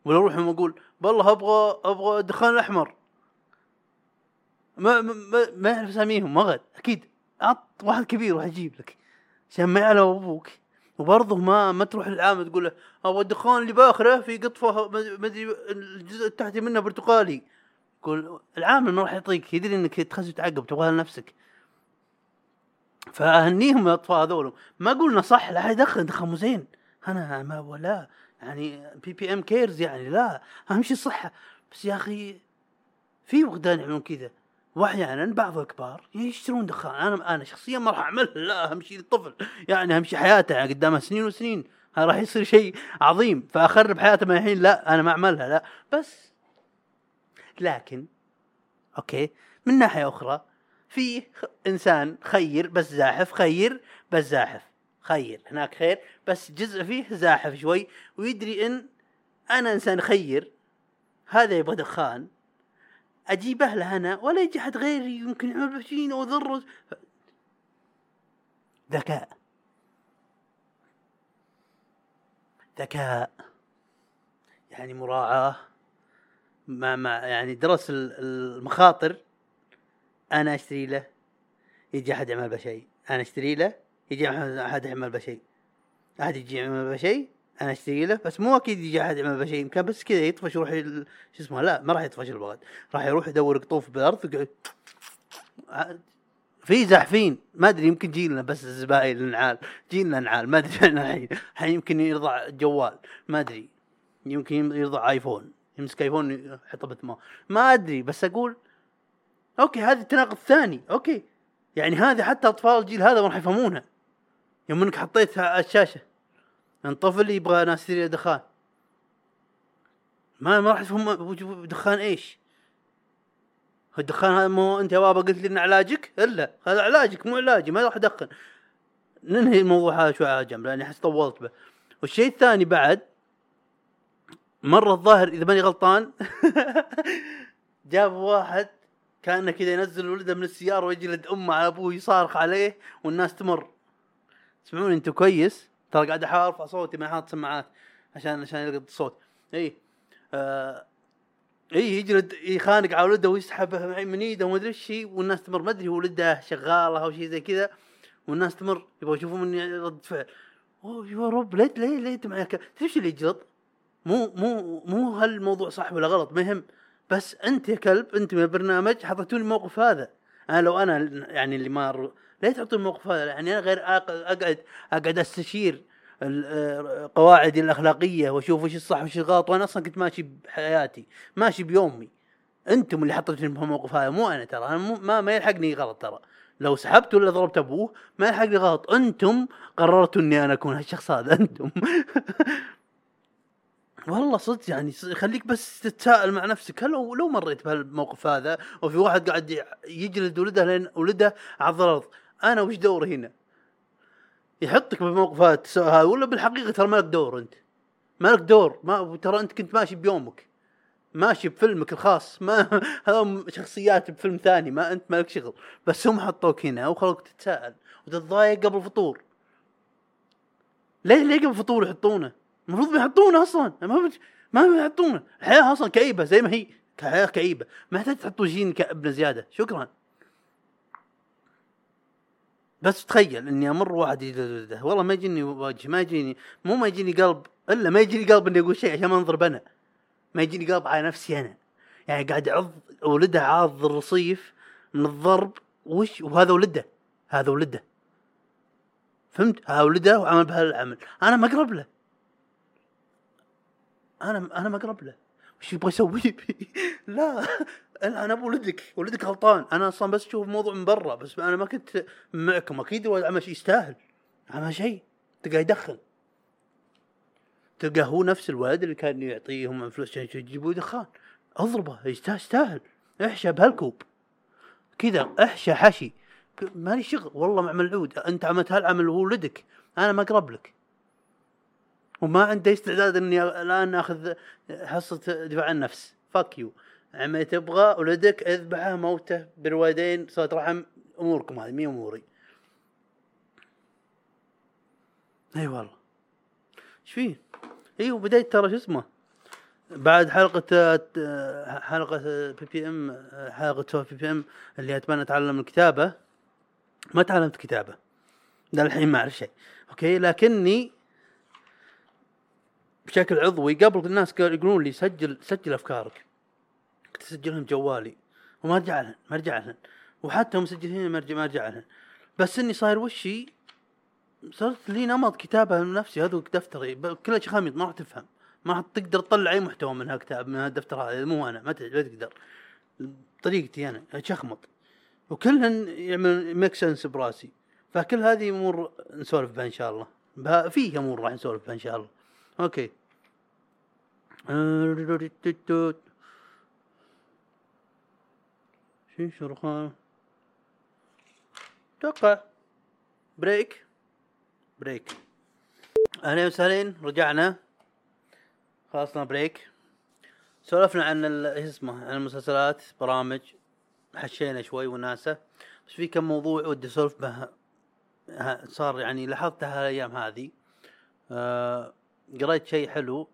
ولا أروح لهم أقول والله أبغى أبغى الدخان الأحمر. ما ما ما- يعرف اساميهم مغد أكيد. عط واحد كبير راح يجيب لك. عشان ما يعلم أبوك. وبرضه ما ما تروح للعام تقول له أبغى الدخان اللي بآخره في قطفة ما أدري الجزء التحتي منه برتقالي. يقول العامل ما راح يعطيك. يدري إنك تخز وتعقب تبغاها لنفسك. فأهنيهم الأطفال هذول ما قلنا صح لا يدخن دخن مو زين. أنا ما ولا يعني PPM cares يعني لا اهم شيء الصحه بس يا أخي في وغدان يعملون كذا. واحيانا بعض الكبار يشترون دخان. أنا أنا شخصيا ما راح اعملها لا أهم شيء الطفل يعني أهم شيء حياته. يعني قدامها سنين وسنين راح يصير شيء عظيم. فأخرب حياته من الحين. لا أنا ما أعملها. لا. بس لكن أوكي من ناحية أخرى في إنسان خير بس زاحف خير بس زاحف. خير. هناك خير. بس جزء فيه زاحف شوي ويدري إن أنا إنسان خير. هذا يبغى دخان أجيبه له أنا ولا يجي أحد غيري يمكن يعمل بشين أو ف- ذكاء. ذكاء. يعني مراعاة. مع مع يعني درس ال- المخاطر. أنا أشتري له يجي أحد يعمل به شيء. أنا أشتري له يجي أحد يعمل به شيء. أحد يجي يعمل به شيء أنا أشتري له بس مو أكيد يجي أحد يعمل به شيء يمكن بس كذا يطفش يروح ال- شو اسمه لا ما راح يطفش البغد راح يروح يدور قطوف بالارض ويقعد في زاحفين ما أدري يمكن جيلنا بس الزباين النعال جيلنا نعال ما أدري إحنا الحين يمكن يرضع جوال ما أدري يمكن يرضع آيفون يمسك آيفون يحطه بثمار ما أدري بس أقول okay هذا التناقض الثاني okay يعني هذه حتى أطفال الجيل هذا ما راح يفهمونها يوم انك حطيتها على الشاشة ان طفل يبغى ناس له دخان ما ما راح وجه- دخان إيش. الدخان هذا مو أنت يا بابا قلت لي انه علاجك؟ إلا. هذا علاجك مو علاجي ما راح أدخن. ننهي الموضوع هذا شوي على جنب لأني أحس طولت به. والشيء الثاني بعد مرة الظاهر إذا ماني غلطان جاب واحد كأنه كذا ينزل ولده من السيارة ويجلد أمه على أبوه يصارخ عليه والناس تمر. تسمعوني أنتم كويس؟ ترى قاعد أحاول أرفع صوتي ما حاط سماعات عشان عشان يلقط الصوت. اي آه اي يجلد يخانق على ولده ويسحبه من إيده وما أدري إيش والناس تمر. ما أدري هو ولده شغاله أو شيء زي كذا والناس تمر. يبغوا يشوفوا مني رد فعل. أوه يا رب ليه ليه ليه انت معك إيش اللي يجلط؟ مو مو مو هالموضوع صح ولا غلط ما يهم. بس أنت يا كلب أنت من البرنامج حطيتوني الموقف هذا. أنا لو أنا يعني اللي ما ليه تعطوني الموقف هذا يعني أنا غير أقعد أقعد أستشير آه، قواعدي الأخلاقية وأشوف وش الصح وش الغلط وأنا أصلا كنت ماشي بحياتي ماشي بيومي. أنتم اللي حطيتوني بهالموقف هذا مو أنا ترى أنا مو ما, ما يلحقني غلط ترى. لو سحبت ولا ضربت أبوه ما يلحقني غلط. أنتم قررتوا إني أنا أكون هالشخص هذا أنتم. والله صدق يعني خليك بس تتساءل مع نفسك هل لو مريت بهالموقف هذا وفي واحد قاعد يجلد ولده لين ولده على الأرض أنا وش دوري هنا؟ يحطك بالموقف هذا ولا بالحقيقة ترى مالك دور أنت. مالك دور. ما ترى أنت كنت ماشي بيومك. ماشي بفيلمك الخاص. ما هذا شخصيات بفيلم ثاني ما أنت مالك شغل. بس هم حطوك هنا وخلوك تتساءل وتتضايق قبل الفطور. ليه ليه قبل الفطور يحطونه؟ المفروض ما يحطونه أصلا. ما ما يحطونه الحياة أصلا كئيبة زي ما هي. حياه كئيبة. ما يحتاج تحطوا جين كئبنا زيادة. شكرا. بس تخيل إني أمر واحد يد- والله ما يجيني وجه ما يجيني مو ما يجيني قلب إلا ما يجيني قلب اني أقول شيء عشان ما انضرب أنا ما يجيني قلب على نفسي أنا. يعني قاعد يعض ولده عاض الرصيف من الضرب وش وهذا ولده؟ هذا ولده. فهمت؟ هذا ولده وعمل بهالعمل أنا ما أقرب له. أنا أنا ما أقرب له. وش يبغى يسوي؟ لا. أنا أنا ولدك. ولدك غلطان. أنا أصلا بس أشوف الموضوع من برا بس أنا ما كنت معكم. أكيد هو عمل شيء يستاهل. عمل شيء. تلقاه يدخن تلقاه هو نفس الولد اللي كان يعطيهم فلوس عشان يجيبوا دخان. أضربه. يستاهل إحشى بهالكوب. كذا. إحشى حشي. مالي شغل. والله مع ملعود. أنت عملت هالعمل ولدك. أنا ما أقرب لك. وما عنده استعداد إني الآن اخذ حصه دفاع النفس. فاك يو عمي تبغى ولدك أذبحه موته بالوالدين صلاه رحم أموركم هذه مي أموري. أي والله. إيش فيه؟ أيوه بديت ترى شو اسمه؟ بعد حلقة حلقة بي بي ام حلقة بي بي ام اللي أتمنى أتعلم الكتابة. ما تعلمت كتابة. ده الحين ما أعرف شيء. okay؟ لكني بشكل عضوي قبل الناس يقولون لي سجل سجل أفكارك. كنت اسجلهم جوالي. وما ارجع لهن ما ارجع لهن. وحتى مسجلين ما ارجع لهن. بس إني صاير وشي صرت لي نمط كتابة من نفسي هذا دفتري. كله خامد ما راح تفهم. ما راح تقدر تطلع أي محتوى من هالكتاب من هالدفتر هذا. مو أنا ما تقدر. طريقتي أنا اشخمط وكلهن يعمل make sense براسي. فكل هذه امور نسولف بها إن شاء الله. في امور راح نسولف بها إن شاء الله. okay. شو شرخان. توقع. break. break. أهلا وسهلا رجعنا. خلصنا break. سولفنا عن ال- اسمه عن المسلسلات برامج. حشينا شوي وناسة. بس في كم موضوع ودي أسولف به صار يعني لاحظتها هالأيام هذه. آه قريت شيء حلو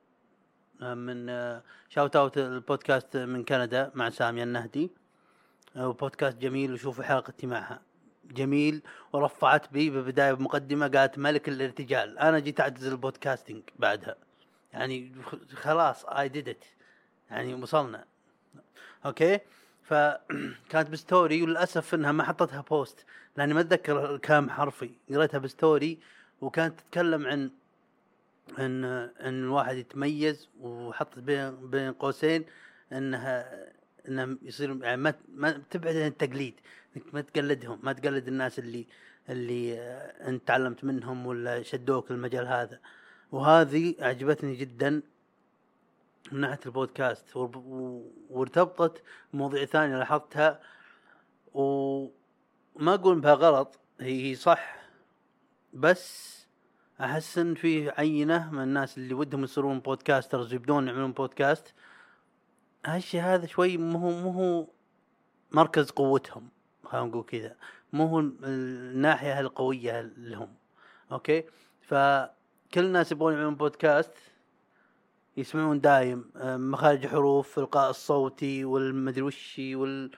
آه من آه shout out البودكاست من كندا مع سامية النهدي. آه بودكاست جميل وشوفوا حلقتي معها. جميل ورفعت بي ببداية بمقدمة قالت ملك الارتجال. أنا جيت اعتزل ال podcasting بعدها. يعني خلاص I did it يعني وصلنا. okay؟ فكانت ب story وللأسف إنها ما حطتها post لأني ما أتذكر كم حرفي. قريتها ب story وكانت تتكلم عن ان ان الواحد يتميز وحطت بين بين قوسين إنها إنه يصير يعني ما ما تبعد عن التقليد. إنك ما تقلدهم ما تقلد الناس اللي اللي آه، انت تعلمت منهم ولا شدوك المجال هذا. وهذه أعجبتني جدا من ناحية البودكاست. وارتبطت بمواضيع ثانية لاحظتها. وما أقول بها غلط هي صح. بس أحس إن في عينة من الناس اللي ودهم يصيرون podcasters يبدون يعملون بودكاست. هالشيء هذا شوي مو هو مو هو مركز قوتهم خلينا نقول كذا. مو هو الناحية القوية لهم okay؟ فكل الناس يبغون يعملون بودكاست يسمعون دايم آه، مخارج حروف القاء الصوتي والمدري وشي وال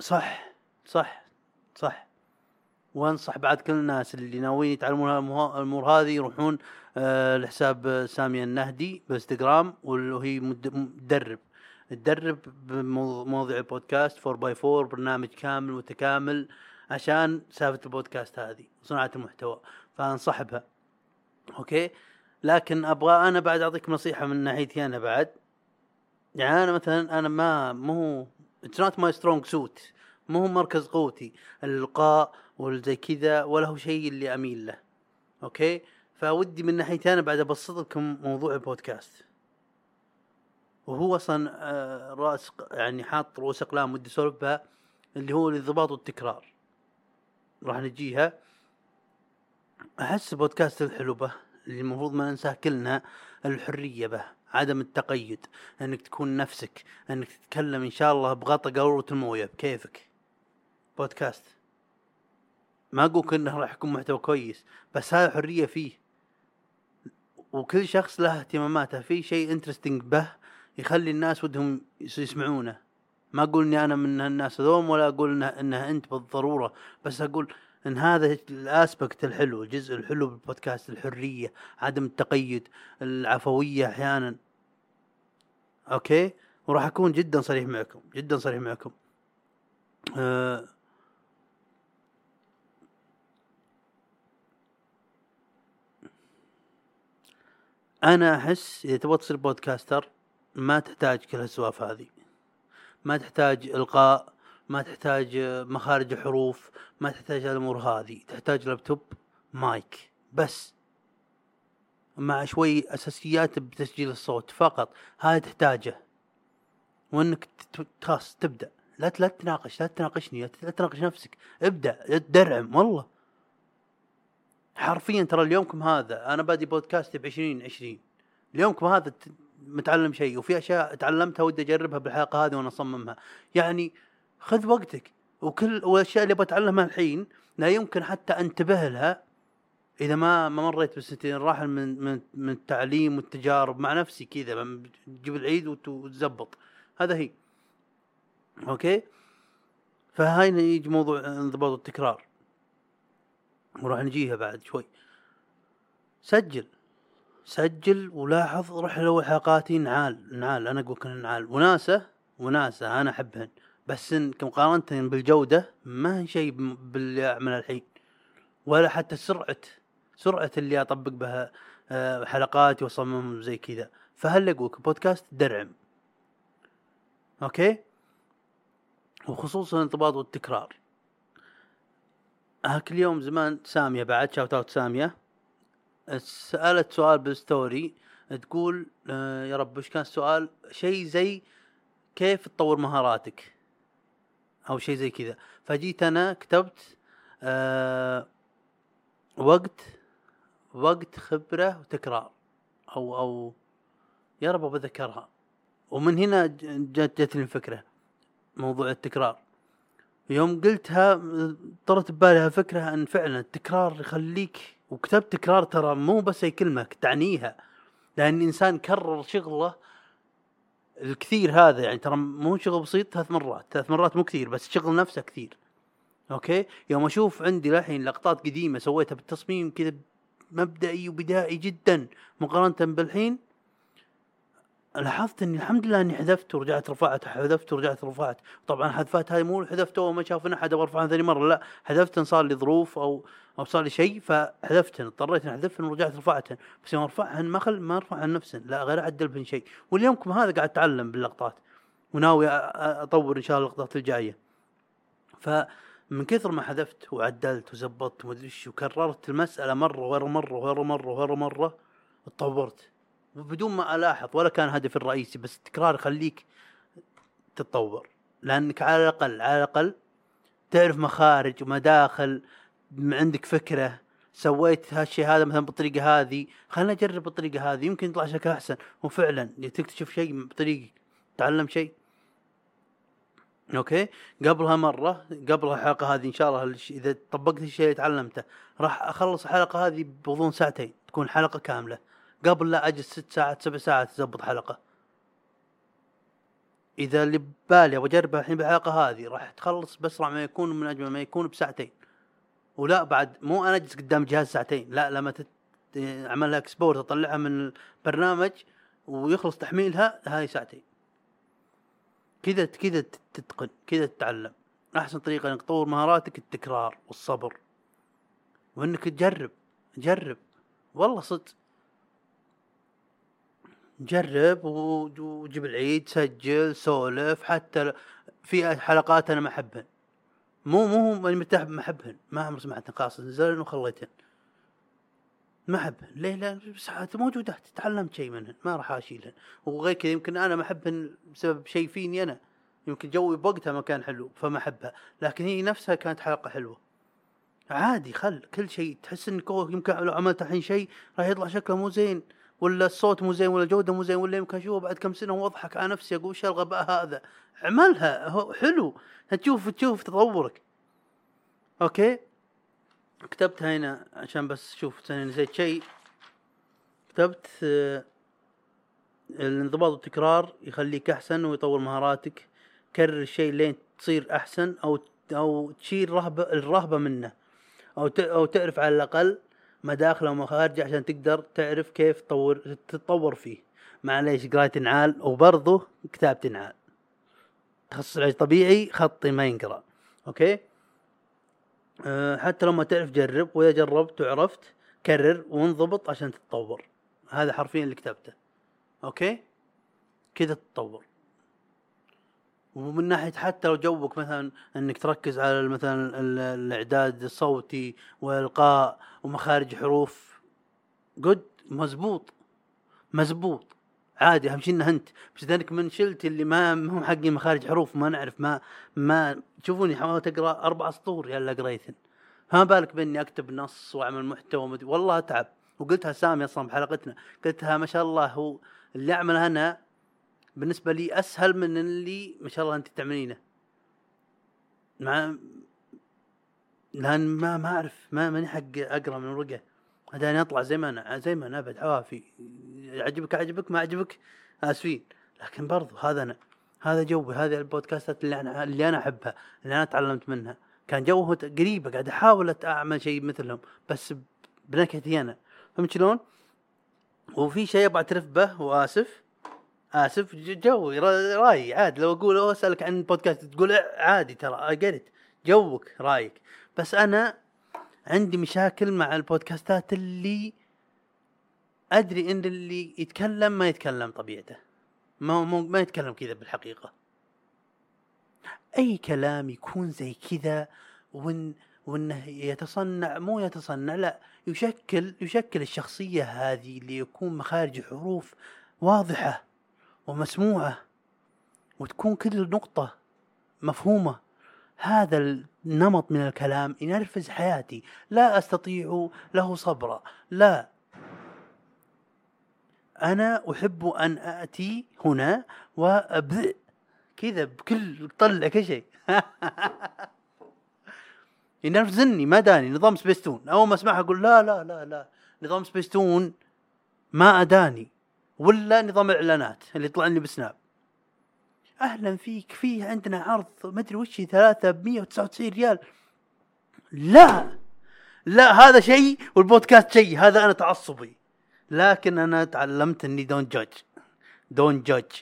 صح صح صح. وانصح بعد كل الناس اللي ناويين يتعلمون الأمور هذه يروحون آه لحساب سامية النهدي بالانستغرام وهي مد- مدرب. تدرب بمواضيع البودكاست 4 by 4 برنامج كامل متكامل عشان سالفة البودكاست هذه صناعه المحتوى. فانصح بها okay؟ لكن أبغى أنا بعد أعطيك نصيحة من ناحيتي أنا بعد. يعني أنا مثلا أنا ما مو it's not my strong suit مو مركز قوتي. الالقاء والزي كذا ولا هو شيء اللي أميل له. okay؟ فودي من ناحيتي أنا بعد أبسط لكم موضوع البودكاست. وهو أصلا آه، رأس يعني حاط رؤوس أقلام ودي أسولف بها اللي هو الانضباط والتكرار. راح نجيها. أحس البودكاست الحلو به اللي المفروض ما ننساه كلنا الحرية به عدم التقيد إنك تكون نفسك إنك تتكلم إن شاء الله بغطى قارورة المويه بكيفك بودكاست. ما أقول انه راح يكون محتوى كويس بس هذا حرية فيه. وكل شخص له اهتماماته في شيء interesting به يخلي الناس ودهم يس- يسمعونه. ما أقول إني أنا من الناس هذوم ولا أقول انه, إنه أنت بالضرورة بس أقول إن هذا ال aspect الحلو الجزء الحلو بالبودكاست الحرية عدم التقيد العفوية أحيانا. okay؟ وراح أكون جدا صريح معكم جدا صريح معكم. أه. أنا أحس إذا تبغى تصير podcaster ما تحتاج كل هالسوالف هذه. ما تحتاج إلقاء ما تحتاج آه، مخارج الحروف ما تحتاج الأمور هذه. تحتاج لابتوب مايك بس. مع شوي أساسيات بتسجيل الصوت فقط. هذا تحتاجه. وإنك خلاص تبدأ. لا لا تناقش لا تناقشني لا تناقش نفسك. ابدأ لا تدرعم والله. حرفيا ترى اليومكم هذا أنا بادي بودكاستي ب 2020 اليومكم هذا متعلم شيء وفي أشياء تعلمتها ودي أجربها بالحلقة هذه وأنا أصممها. يعني خذ وقتك وكل والأشياء اللي بتعلمها الحين لا يمكن حتى أنتبه لها إذا ما ما مريت بسنتين راح من من من التعليم والتجارب مع نفسي كذا تجيب العيد وت- وتزبط. هذا هي. أوكي؟ فهاي يجي موضوع انضباط التكرار وراح نجيها بعد شوي. سجل. سجل ولاحظ روح لو حلقاتي نعال نعال أنا أقول إن نعال. وناسة وناسة أنا أحبهن. بس إن مقارنة بالجودة ما هي شيء باللي أعمله الحين. ولا حتى سرعة سرعة اللي أطبق بها آه، حلقاتي وأصممهم زي كذا. فهل أقولك بودكاست درعم. أوكي؟ وخصوصا الانضباط والتكرار. هاك اليوم زمان سامية بعد shout out سامية. سألت سؤال بال story تقول آه يا رب وش كان السؤال؟ شيء زي كيف تطور مهاراتك؟ أو شيء زي كذا. فجيت أنا كتبت آه وقت وقت خبرة وتكرار. أو أو يا رب بذكرها ومن هنا جت جتني الفكرة موضوع التكرار. يوم قلتها طرت ببالي الفكرة إن فعلا التكرار يخليك وكتبت تكرار ترى مو بس أي كلمة تعنيها. لأن الإنسان كرر شغله الكثير هذا يعني ترى مو شغل بسيط ثلاث مرات ثلاث مرات مو كثير بس الشغل نفسه كثير. أوكي؟ يوم أشوف عندي للحين لقطات قديمة سويتها بالتصميم كذا مبدئي وبدائي جدا مقارنة بالحين لاحظت إني الحمد لله إني حذفت ورجعت رفعت حذفت ورجعت رفعت. طبعا حذفات هاي مو حذفت اول ما شاف ان احد برفعها ثاني مرة لا حذفتن صار لي ظروف أو أو صار لي شيء فحذفتن اضطريت إني احذفن ورجعت رفعتن بس يوم أرفعهن ما خل ما ارفعهن نفسن لا غير أعدل بهن شيء. واليومكم هذا قاعد أتعلم باللقطات وناوي أطور إن شاء الله اللقطات الجاية. فمن كثر ما حذفت وعدلت وزبطت ومدري إيش وكررت المسألة مرة ورا مرة ورا مرة ورا مرة اتطورت بدون ما ألاحظ ولا كان هدفي الرئيسي بس التكرار يخليك تتطور. لأنك على الأقل على الأقل تعرف مخارج ومداخل عندك فكرة سويت هالشيء هذا مثلا بالطريقة هذه خلينا نجرب بالطريقة هذه يمكن يطلع شكل أحسن. وفعلا تكتشف شيء بطريقك تعلم شيء. okay؟ قبلها مرة قبل الحلقة هذه إن شاء الله إذا طبقت الشيء اللي تعلمته راح أخلص الحلقة هذه بغضون ساعتين تكون حلقه كاملة. قبل لا أجلس ست ساعات سبع ساعات اضبط حلقة. إذا اللي ببالي أبغى اجربها الحين بالحلقة هذه راح تخلص باسرع ما يكون من أجمل ما يكون بساعتين. ولا بعد مو أنا أجلس قدام جهاز ساعتين لا لما تت... اعمل لها اكسبورت أطلعها من البرنامج ويخلص تحميلها هاي ساعتين. كذا كذا تتقن كذا تتعلم. أحسن طريقة إنك تطور مهاراتك التكرار والصبر. وإنك تجرب جرب. والله صدق. جرب وجيب العيد سجل سولف حتى في حلقات أنا ما أحبهن. مو مو ماني مرتاح ما أحبهن. ما عمري سمعتهن خلاص نزلن وخليتهن ما أحبهن. ليه؟ لا بس موجودات تعلمت شيء منهن. ما راح أشيلهن. وغير كذا يمكن أنا ما أحبهن بسبب شيء فيني أنا. يمكن جوي بوقتها ما كان حلو فما أحبها. لكن هي نفسها كانت حلقة حلوة. عادي خل كل شيء تحس انك يمكن لو عملت الحين شيء راح يطلع شكله مو زين. ولا الصوت مو زين ولا الجودة مو زين ولا يمكن اشوفه بعد كم سنة واضحك على نفسي أقول وش الغباء هذا؟ اعملها حلو. تشوف تشوف تطورك. أوكي؟ كتبتها هنا عشان بس شوف نسيت شيء. كتبت آه، الانضباط والتكرار يخليك أحسن ويطور مهاراتك. كرر الشيء لين تصير أحسن أو أو تشيل رهبة الرهبة منه. أو أو تعرف على الأقل مداخلة ومخارجه عشان تقدر تعرف كيف تطور تتطور فيه. معليش قراية نعال وبرضه كتابه نعال تخصص العلاج طبيعي خطي ما ينقرأ. أوكي؟ أه حتى لو ما تعرف جرب وإذا جربت وعرفت كرر وانضبط عشان تتطور. هذا حرفيا اللي كتبته. okay؟ كذا تتطور. ومن ناحية حتى لو جوك مثلا إنك تركز على مثلا ال- الإعداد الصوتي والقاء ومخارج حروف good مزبوط. مزبوط. عادي أهم شيء إنه أنت. بس أنك من شلت اللي ما هم حقي مخارج حروف ما نعرف ما ما تشوفوني حاولت أقرأ أربع سطور يلا قريتن. فما بالك بإني أكتب نص وأعمل محتوى. والله أتعب. وقلتها سامي أصلا بحلقتنا قلتها ما شاء الله هو اللي أعمله أنا بالنسبة لي أسهل من اللي ما شاء الله أنت تعملينه. مع لأن ما ما أعرف ما ماني حق أقرأ من ورقة. هذا أطلع زي ما أنا زي ما أنا أبد عوافي عجبك عجبك ما عجبك أسفين. لكن برضو هذا أنا هذا جوي هذه البودكاستات اللي أنا اللي أنا أحبها اللي أنا تعلمت منها. كان جوه قريبة قاعد أحاول أعمل شيء مثلهم بس بنكهتي أنا. فهمت شلون؟ وفي شيء أبغى أعترف به وآسف. اسف ج- جوي را- رأيي عادي لو أقول أو أسألك عن بودكاست تقول إيه، عادي ترى قريت جوك رأيك. بس أنا عندي مشاكل مع البودكاستات اللي أدري إن اللي يتكلم ما يتكلم طبيعته. ما مو- ما يتكلم كذا بالحقيقة. أي كلام يكون زي كذا وان وإنه يتصنع مو يتصنع لا يشكل يشكل الشخصية هذه اللي يكون مخارج حروف واضحة. ومسموعة وتكون كل نقطة مفهومة. هذا النمط من الكلام ينرفز حياتي. لا أستطيع له صبرا. لا. أنا أحب أن أتي هنا وابذئ كذا بكل طلع كل شيء. ينرفزني. ما داني. نظام سبيستون. أول ما أسمعها أقول لا لا لا لا. نظام سبيستون ما أداني. ولا نظام الاعلانات اللي يطلع لي بسناب. أهلا فيك فيه عندنا عرض ما أدري وش 3 ب 199 ريال. لا لا هذا شيء والبودكاست شيء هذا أنا تعصبي. لكن أنا تعلمت إني don't judge don't judge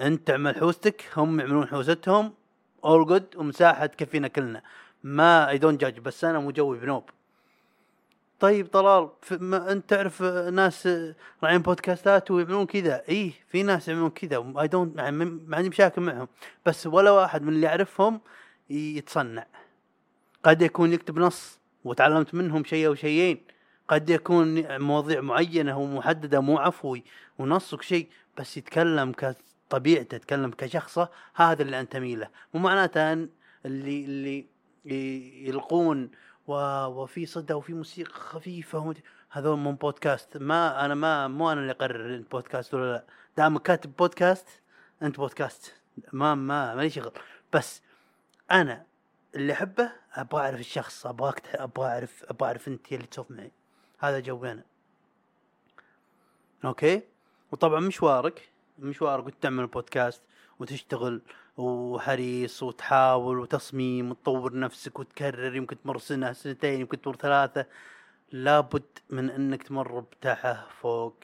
أنت تعمل حوستك هم يعملون حوستهم all good ومساحة تكفينا كلنا. ما I don't judge بس أنا مو جوي بنوب. طيب طلال أنت تعرف آه، ناس آه، راعين بودكاستات ويعملون كذا؟ إيه في ناس يعملون كذا I don't ما عندي مشاكل معهم بس ولا واحد من اللي اعرفهم يتصنع. قد يكون يكتب نص وتعلمت منهم شيء أو شيئين. قد يكون مواضيع معينة ومحددة مو عفوي ونصك شيء بس يتكلم كطبيعته يتكلم كشخصه هذا اللي انتمي له مو معناته إن اللي اللي يلقون. وفي صدى وفي موسيقى خفيفة ومت... هذول من بودكاست. ما أنا ما مو أنا اللي أقرر البودكاست ولا لا. دام كاتب بودكاست أنت بودكاست. ما ما مالي شغل. بس أنا اللي أحبه أبغى أعرف الشخص. تح- أبغى أعرف أبغى أعرف أنت اللي تسولف معي. هذا جوي أنا. أوكي؟ وطبعا مشوارك. مشوارك وانت تعمل بودكاست. وتشتغل وحريص وتحاول وتصميم وتطور نفسك وتكرر يمكن تمر سنة سنتين يمكن تمر ثلاثة. لابد من إنك تمر بتاعه فوق.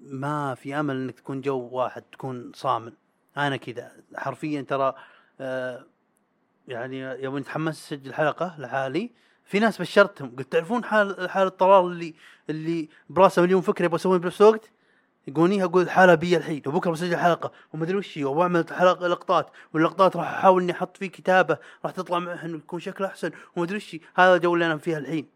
ما في أمل إنك تكون جو واحد تكون صامل. أنا كذا. حرفيا ترى آه يعني يوم تحمست اسجل حلقة لحالي في ناس بشرتهم. قلت تعرفون حال حال الطلال اللي اللي براسه مليون فكرة يبغى يسويها بنفس الوقت؟ يقولني أقول حالة بي الحين وبكرة بسجل حلقة وما أدري وش وبعمل حلقة لقطات واللقطات راح أحاول إني أحط فيه كتابة راح تطلع معه انه يكون شكله أحسن وما أدري وش. هذا الجو اللي أنا فيها الحين.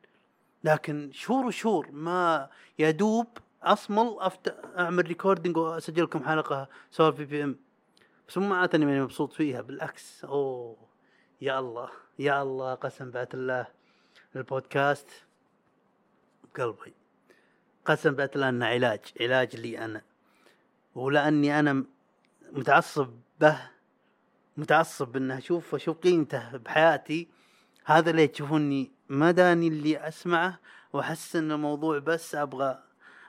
لكن شهور وشهور ما يا دوب أصمل أفت... أعمل recording واسجل لكم حلقة سواء PPM. بس مو معناته إني مبسوط فيها بالعكس. أوه يا الله يا الله قسم بعزة الله. البودكاست بقلبي. قسم بالله انه علاج علاج لي أنا. ولأني أنا متعصب به متعصب إنه أشوف أشوف قيمته بحياتي. هذا اللي تشوفوني ما داني اللي أسمعه وأحس إن الموضوع بس أبغى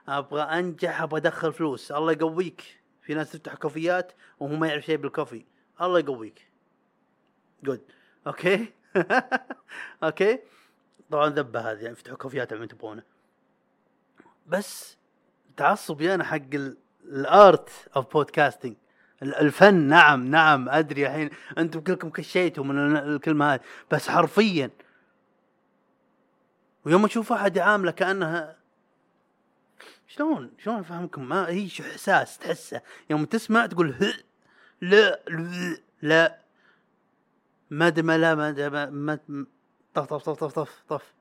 أبغى أنجح أبغى أدخل فلوس. الله يقويك. في ناس تفتح كوفيات وهو ما يعرف شيء بالكوفي. الله يقويك. good okay okay طبعا ذبة هذه يعني افتحوا كوفيات اللي تبغونه بس تعصبي حق ال- ال art of podcasting ال- الفن نعم نعم أدري الحين أنتم كلكم كشيتوا من ال- الكلمة هذه بس حرفيا. ويوم أشوف واحد يعامله كأنها شلون؟ شلون أفهمكم؟ ما هي شو إحساس تحسه؟ يوم تسمع تقول لا لا, لا. ما لا ما- طف طف طف طف طف طف.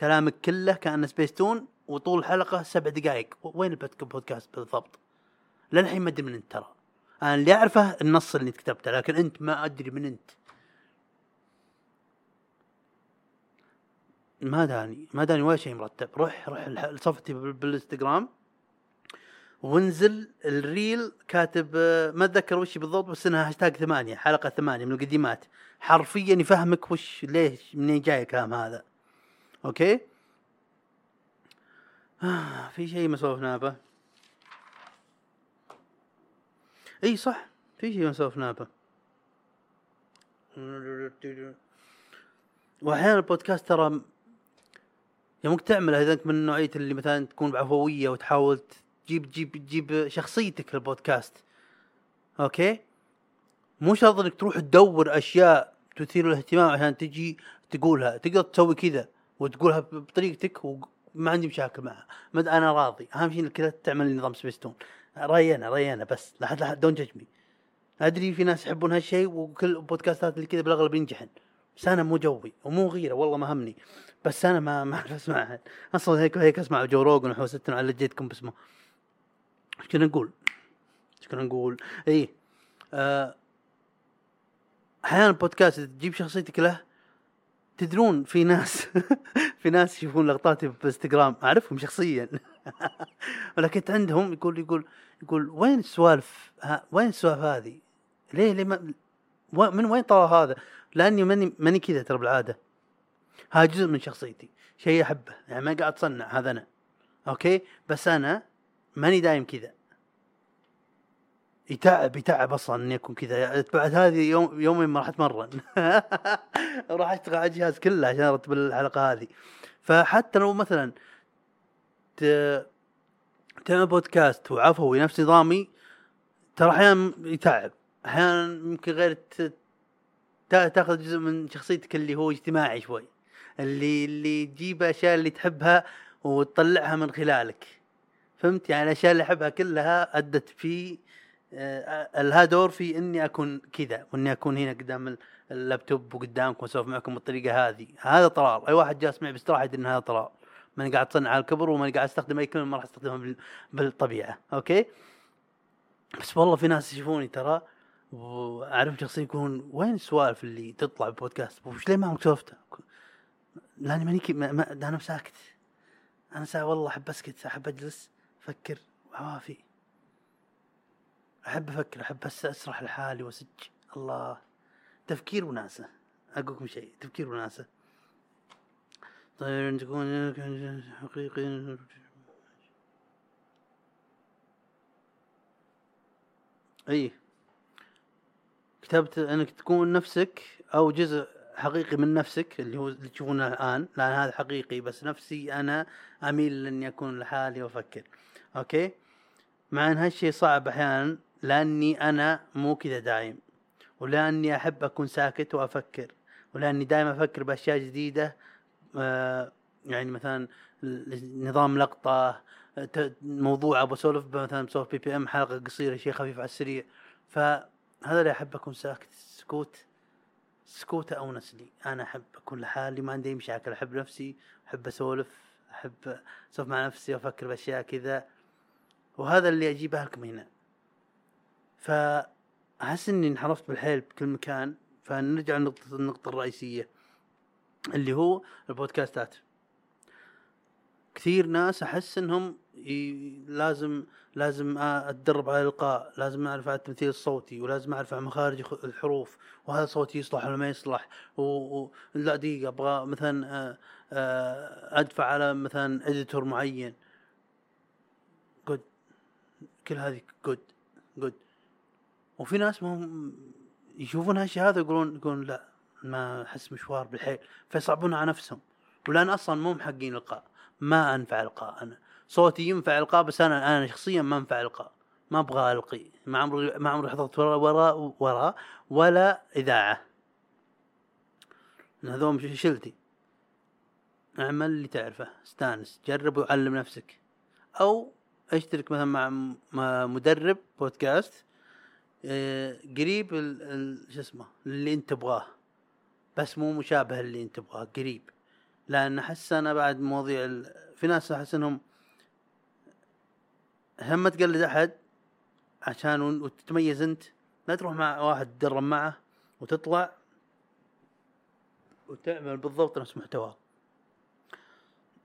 كلامك كله كان سبيستون وطول الحلقة سبع دقائق وين البودك- البودكاست بالضبط؟ للحين ما أدري من أنت ترى. أنا اللي أعرفه النص اللي كتبته لكن أنت ما أدري من أنت. ما داني ما داني ولا شيء مرتب. روح روح بال- بالإنستغرام. وانزل ال reel كاتب آه، ما أتذكر وش بالضبط بس إنها هاشتاج ثمانية حلقة ثمانية من القديمات. حرفيا يفهمك وش ليش منين جاي الكلام هذا. okay؟ آه في شيء ما سولفنا به إي صح في شيء ما سولفنا به واحيانا البودكاست ترى يومك تعمله اذا أنت من نوعيه اللي مثلا تكون بعفوية وتحاول تجيب تجيب تجيب شخصيتك للبودكاست. okay؟ مو شرط إنك تروح تدور أشياء تثير الاهتمام عشان تجي تقولها. تقدر تسوي كذا وتقولها بطريقتك وما عندي مشاكل معها مد أنا راضي. أهم شيء إنك تعمل نظام سبيستون. رايي أنا بس. لا حد لا دون ججمي أدري في ناس يحبون هالشيء وكل البودكاستات اللي كذا بالأغلب ينجحن. بس أنا مو جوي ومو غيره. والله ما همني. بس أنا ما ما أعرف اسمعها أصلا هيك هيك أسمع جو روجن وحوستن على جيتكم باسمه إيش كنا نقول؟ إيش كنا نقول؟ اي آه، أحيانا البودكاست إذا تجيب شخصيتك له تدرون في ناس في ناس يشوفون لقطاتي بالانستغرام أعرفهم شخصيا. ولكن عندهم يقول يقول يقول وين السوالف؟ وين السوالف هذه؟ ليه ليه ما من وين طلع هذا؟ لأني ماني ماني كذا ترى بالعادة. هذا جزء من شخصيتي. شيء أحبه. يعني ما قاعد أتصنع هذا أنا. okay؟ بس أنا ماني دايم كذا. يتعب يتعب أصلا اني اكون كذا. بعد هذه يوم يومين ما راح أتمرن. راح أشتغل على الجهاز كله عشان أرتب الحلقة هذه. فحتى لو مثلا ت... تعمل بودكاست وعفوي نفس نظامي ترى أحيانا يتعب. أحيانا يمكن غير تاخذ جزء من شخصيتك اللي هو اجتماعي شوي. اللي اللي تجيب أشياء اللي تحبها وتطلعها من خلالك. فهمت؟ يعني الأشياء اللي أحبها كلها أدت في لها دور في إني أكون كذا وإني أكون هنا قدام ال- اللابتوب وقدامكم وأسولف معكم بالطريقة هذه. هذا طلال أي واحد جالس معي باستراحه يدري إن هذا طلال ماني قاعد أتصنع على الكبر وماني قاعد أستخدم أي كلمة ما راح أستخدمها بال- بالطبيعة. okay؟ بس والله في ناس يشوفوني ترى وأعرف شخصيا يقولون وين السوالف اللي تطلع بالبودكاست؟ وش ليه ما عمرك سولفتها لأني ماني ما ما أنا ساكت أنا سا والله أحب أسكت أحب أجلس أفكر عوافي. أحب أفكر أحب أسرح لحالي وأسج. الله. تفكير وناسة. أقول لكم شيء تفكير وناسة. طيب أن تكون حقيقي. أي. كتبت أنك تكون نفسك أو جزء حقيقي من نفسك اللي هو اللي تشوفونه الآن. لأن هذا حقيقي بس نفسي أنا أميل اني أكون لحالي وأفكر. okay؟ مع أن هالشيء صعب أحيانا لأني أنا مو كذا دايم ولأني أحب أكون ساكت وأفكر ولأني دائما أفكر بأشياء جديدة آه يعني مثلا نظام لقطة ت- موضوع أبغى اسولف ب- مثلا بسولف PPM حلقة قصيرة شيء خفيف على السريع. فهذا اللي أحب أكون ساكت سكوت سكوت honestly أنا أحب أكون لحالي ما عندي أي مشاكل. أحب نفسي أحب أسولف أحب أسولف مع نفسي وافكر بأشياء كذا. وهذا اللي أجيبه لكم هنا. فأحس إني انحرفت بالحيل بكل مكان. فنرجع لنقطة النقطة الرئيسية اللي هو البودكاستات. كثير ناس أحس إنهم ي... لازم لازم أتدرب على الإلقاء لازم أعرف على التمثيل الصوتي ولازم أعرف على مخارج الحروف وهذا صوتي يصلح ولا ما يصلح. و... و... لا دقيقة أبغى مثلا آه، أدفع على مثلا editor معين. قيود كل هذه قيود قيود وفي ناس ما يشوفون هالشيء هذا يقولون يقولون لا ما أحس مشوار بالحيل. فيصعبون على نفسهم. ولأن أصلا مو محقين إلقاء. ما أنفع إلقاء أنا. صوتي ينفع إلقاء بس أنا أنا شخصيا ما أنفع إلقاء. ما أبغى ألقي. ما عمري ما عمري حضرت ورا ورا ورا ولا إذاعة. هذول مش شلتي. أعمل اللي تعرفه. استأنس. جرب وعلم نفسك. أو أشترك مثلا مع مدرب بودكاست. قريب ال- ال- شو اسمه اللي انت تبغاه. بس مو مشابه اللي انت تبغاه قريب. لأن أحس أنا بعد مواضيع ال... في ناس أحس إنهم هم ما تقلد أحد عشان وتتميز أنت. لا تروح مع واحد تدرب معه وتطلع وتعمل بالضبط نفس محتواه.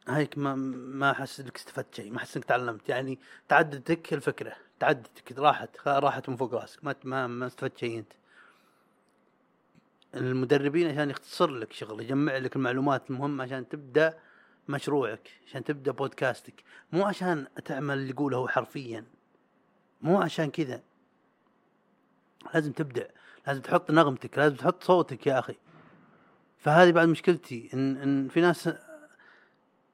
هيك ما ما أحس إنك استفدت شيء ما أحس إنك تعلمت. يعني تعددتك الفكرة. تعددتك راحت راحت من فوق راسك. ما ما, ما استفدت شيء أنت. المدربين عشان يختصر لك شغل يجمع لك المعلومات المهمة عشان تبدأ مشروعك عشان تبدأ بودكاستك. مو عشان تعمل اللي يقوله حرفيا. مو عشان كذا. لازم تبدع لازم تحط نغمتك لازم تحط صوتك يا أخي. فهذه بعد مشكلتي إن إن في ناس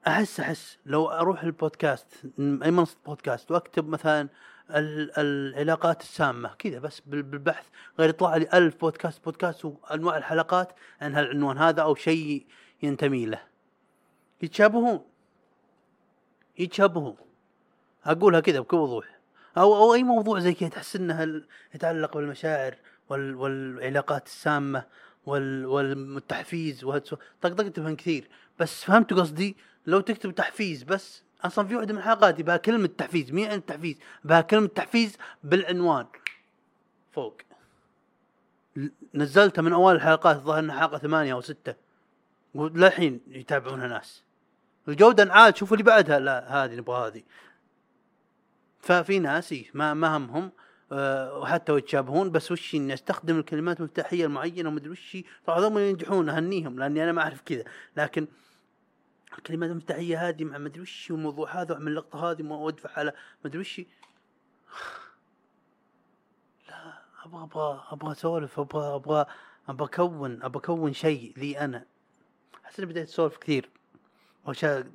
أحس أحس لو أروح البودكاست أي منصة بودكاست وأكتب مثلا العلاقات السامة. كذا بس بال- بالبحث. غير يطلع لي ألف بودكاست بودكاست وأنواع الحلقات عن هالعنوان هذا أو شيء ينتمي له. يتشابهون. يتشابهون. أقولها كذا بكل وضوح. أو أو أي موضوع زي كذا تحس إنه يتعلق بالمشاعر وال والعلاقات السامة وال والتحفيز طقطقت كثير. بس فهمت قصدي؟ لو تكتب تحفيز بس أصلا في واحدة من الحلقات بها كلمة تحفيز. مين عن التحفيز بها كلمة تحفيز بالعنوان. فوق. نزلتها من أول الحلقات الظاهر إنها حلقة ثمانية أو ستة. وللحين يتابعونها ناس. الجوده انعاد شوفوا اللي بعدها. لا هذه نبغى هذه. ففي ناس إيه ما ما همهم. أه وحتى يتشابهون بس وش إني أستخدم الكلمات المفتاحية المعينة ومدري وش طبعا هذول ينجحون أهنيهم لأني أنا ما أعرف كذا. لكن الكلمات المفتاحيه هذه مع مدري وش والموضوع هذا واعمل اللقطة هذه وادفع على مدري وش لا أبغى أبغى أبغى أسولف أبغى أبغى أبغى اكون أبغى أكون شيء لي أنا. أحس بديت أسولف كثير واشياء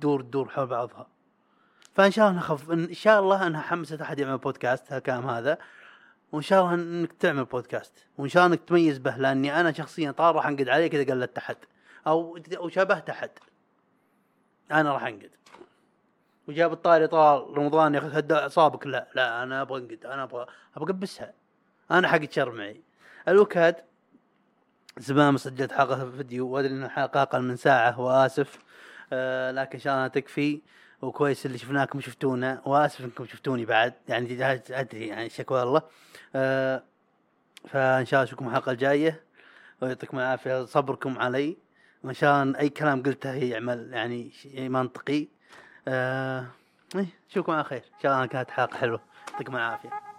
دور دور حول بعضها. فإن شاء الله نخف إن شاء الله إنها حمست أحد يعمل بودكاست هالكلام هذا. وإن شاء الله إنك تعمل بودكاست وإن شاء الله إنك تميز به لأني أنا شخصيا طال راح أنقد عليه كذا قلدت أحد أو أو شابهت أحد. أنا راح أنقد. وجاب الطاري طال رمضان ياخذ هد اعصابك لا لا أنا أبغى أنقد أنا أبغى أبغى أقبسها. أنا حق شر معي. الوكاد زمان ما سجلت حلقه فيديو وأدري إن الحلقة أقل من ساعة وآسف. آه لكن إن شاء الله تكفي. وكويس اللي شفناكم شفتونا وآسف إنكم شفتوني بعد. يعني ادري يعني شكوى الله. آه فإن شاء الله أشوفكم الحلقة الجاية. ويعطيكم العافية. صبركم علي. الله أي كلام قلته يعمل يعني شيء منطقي. آه إيه، أشوفكم على خير. إن شاء الله كانت حلقة حلوة. يعطيكم العافية.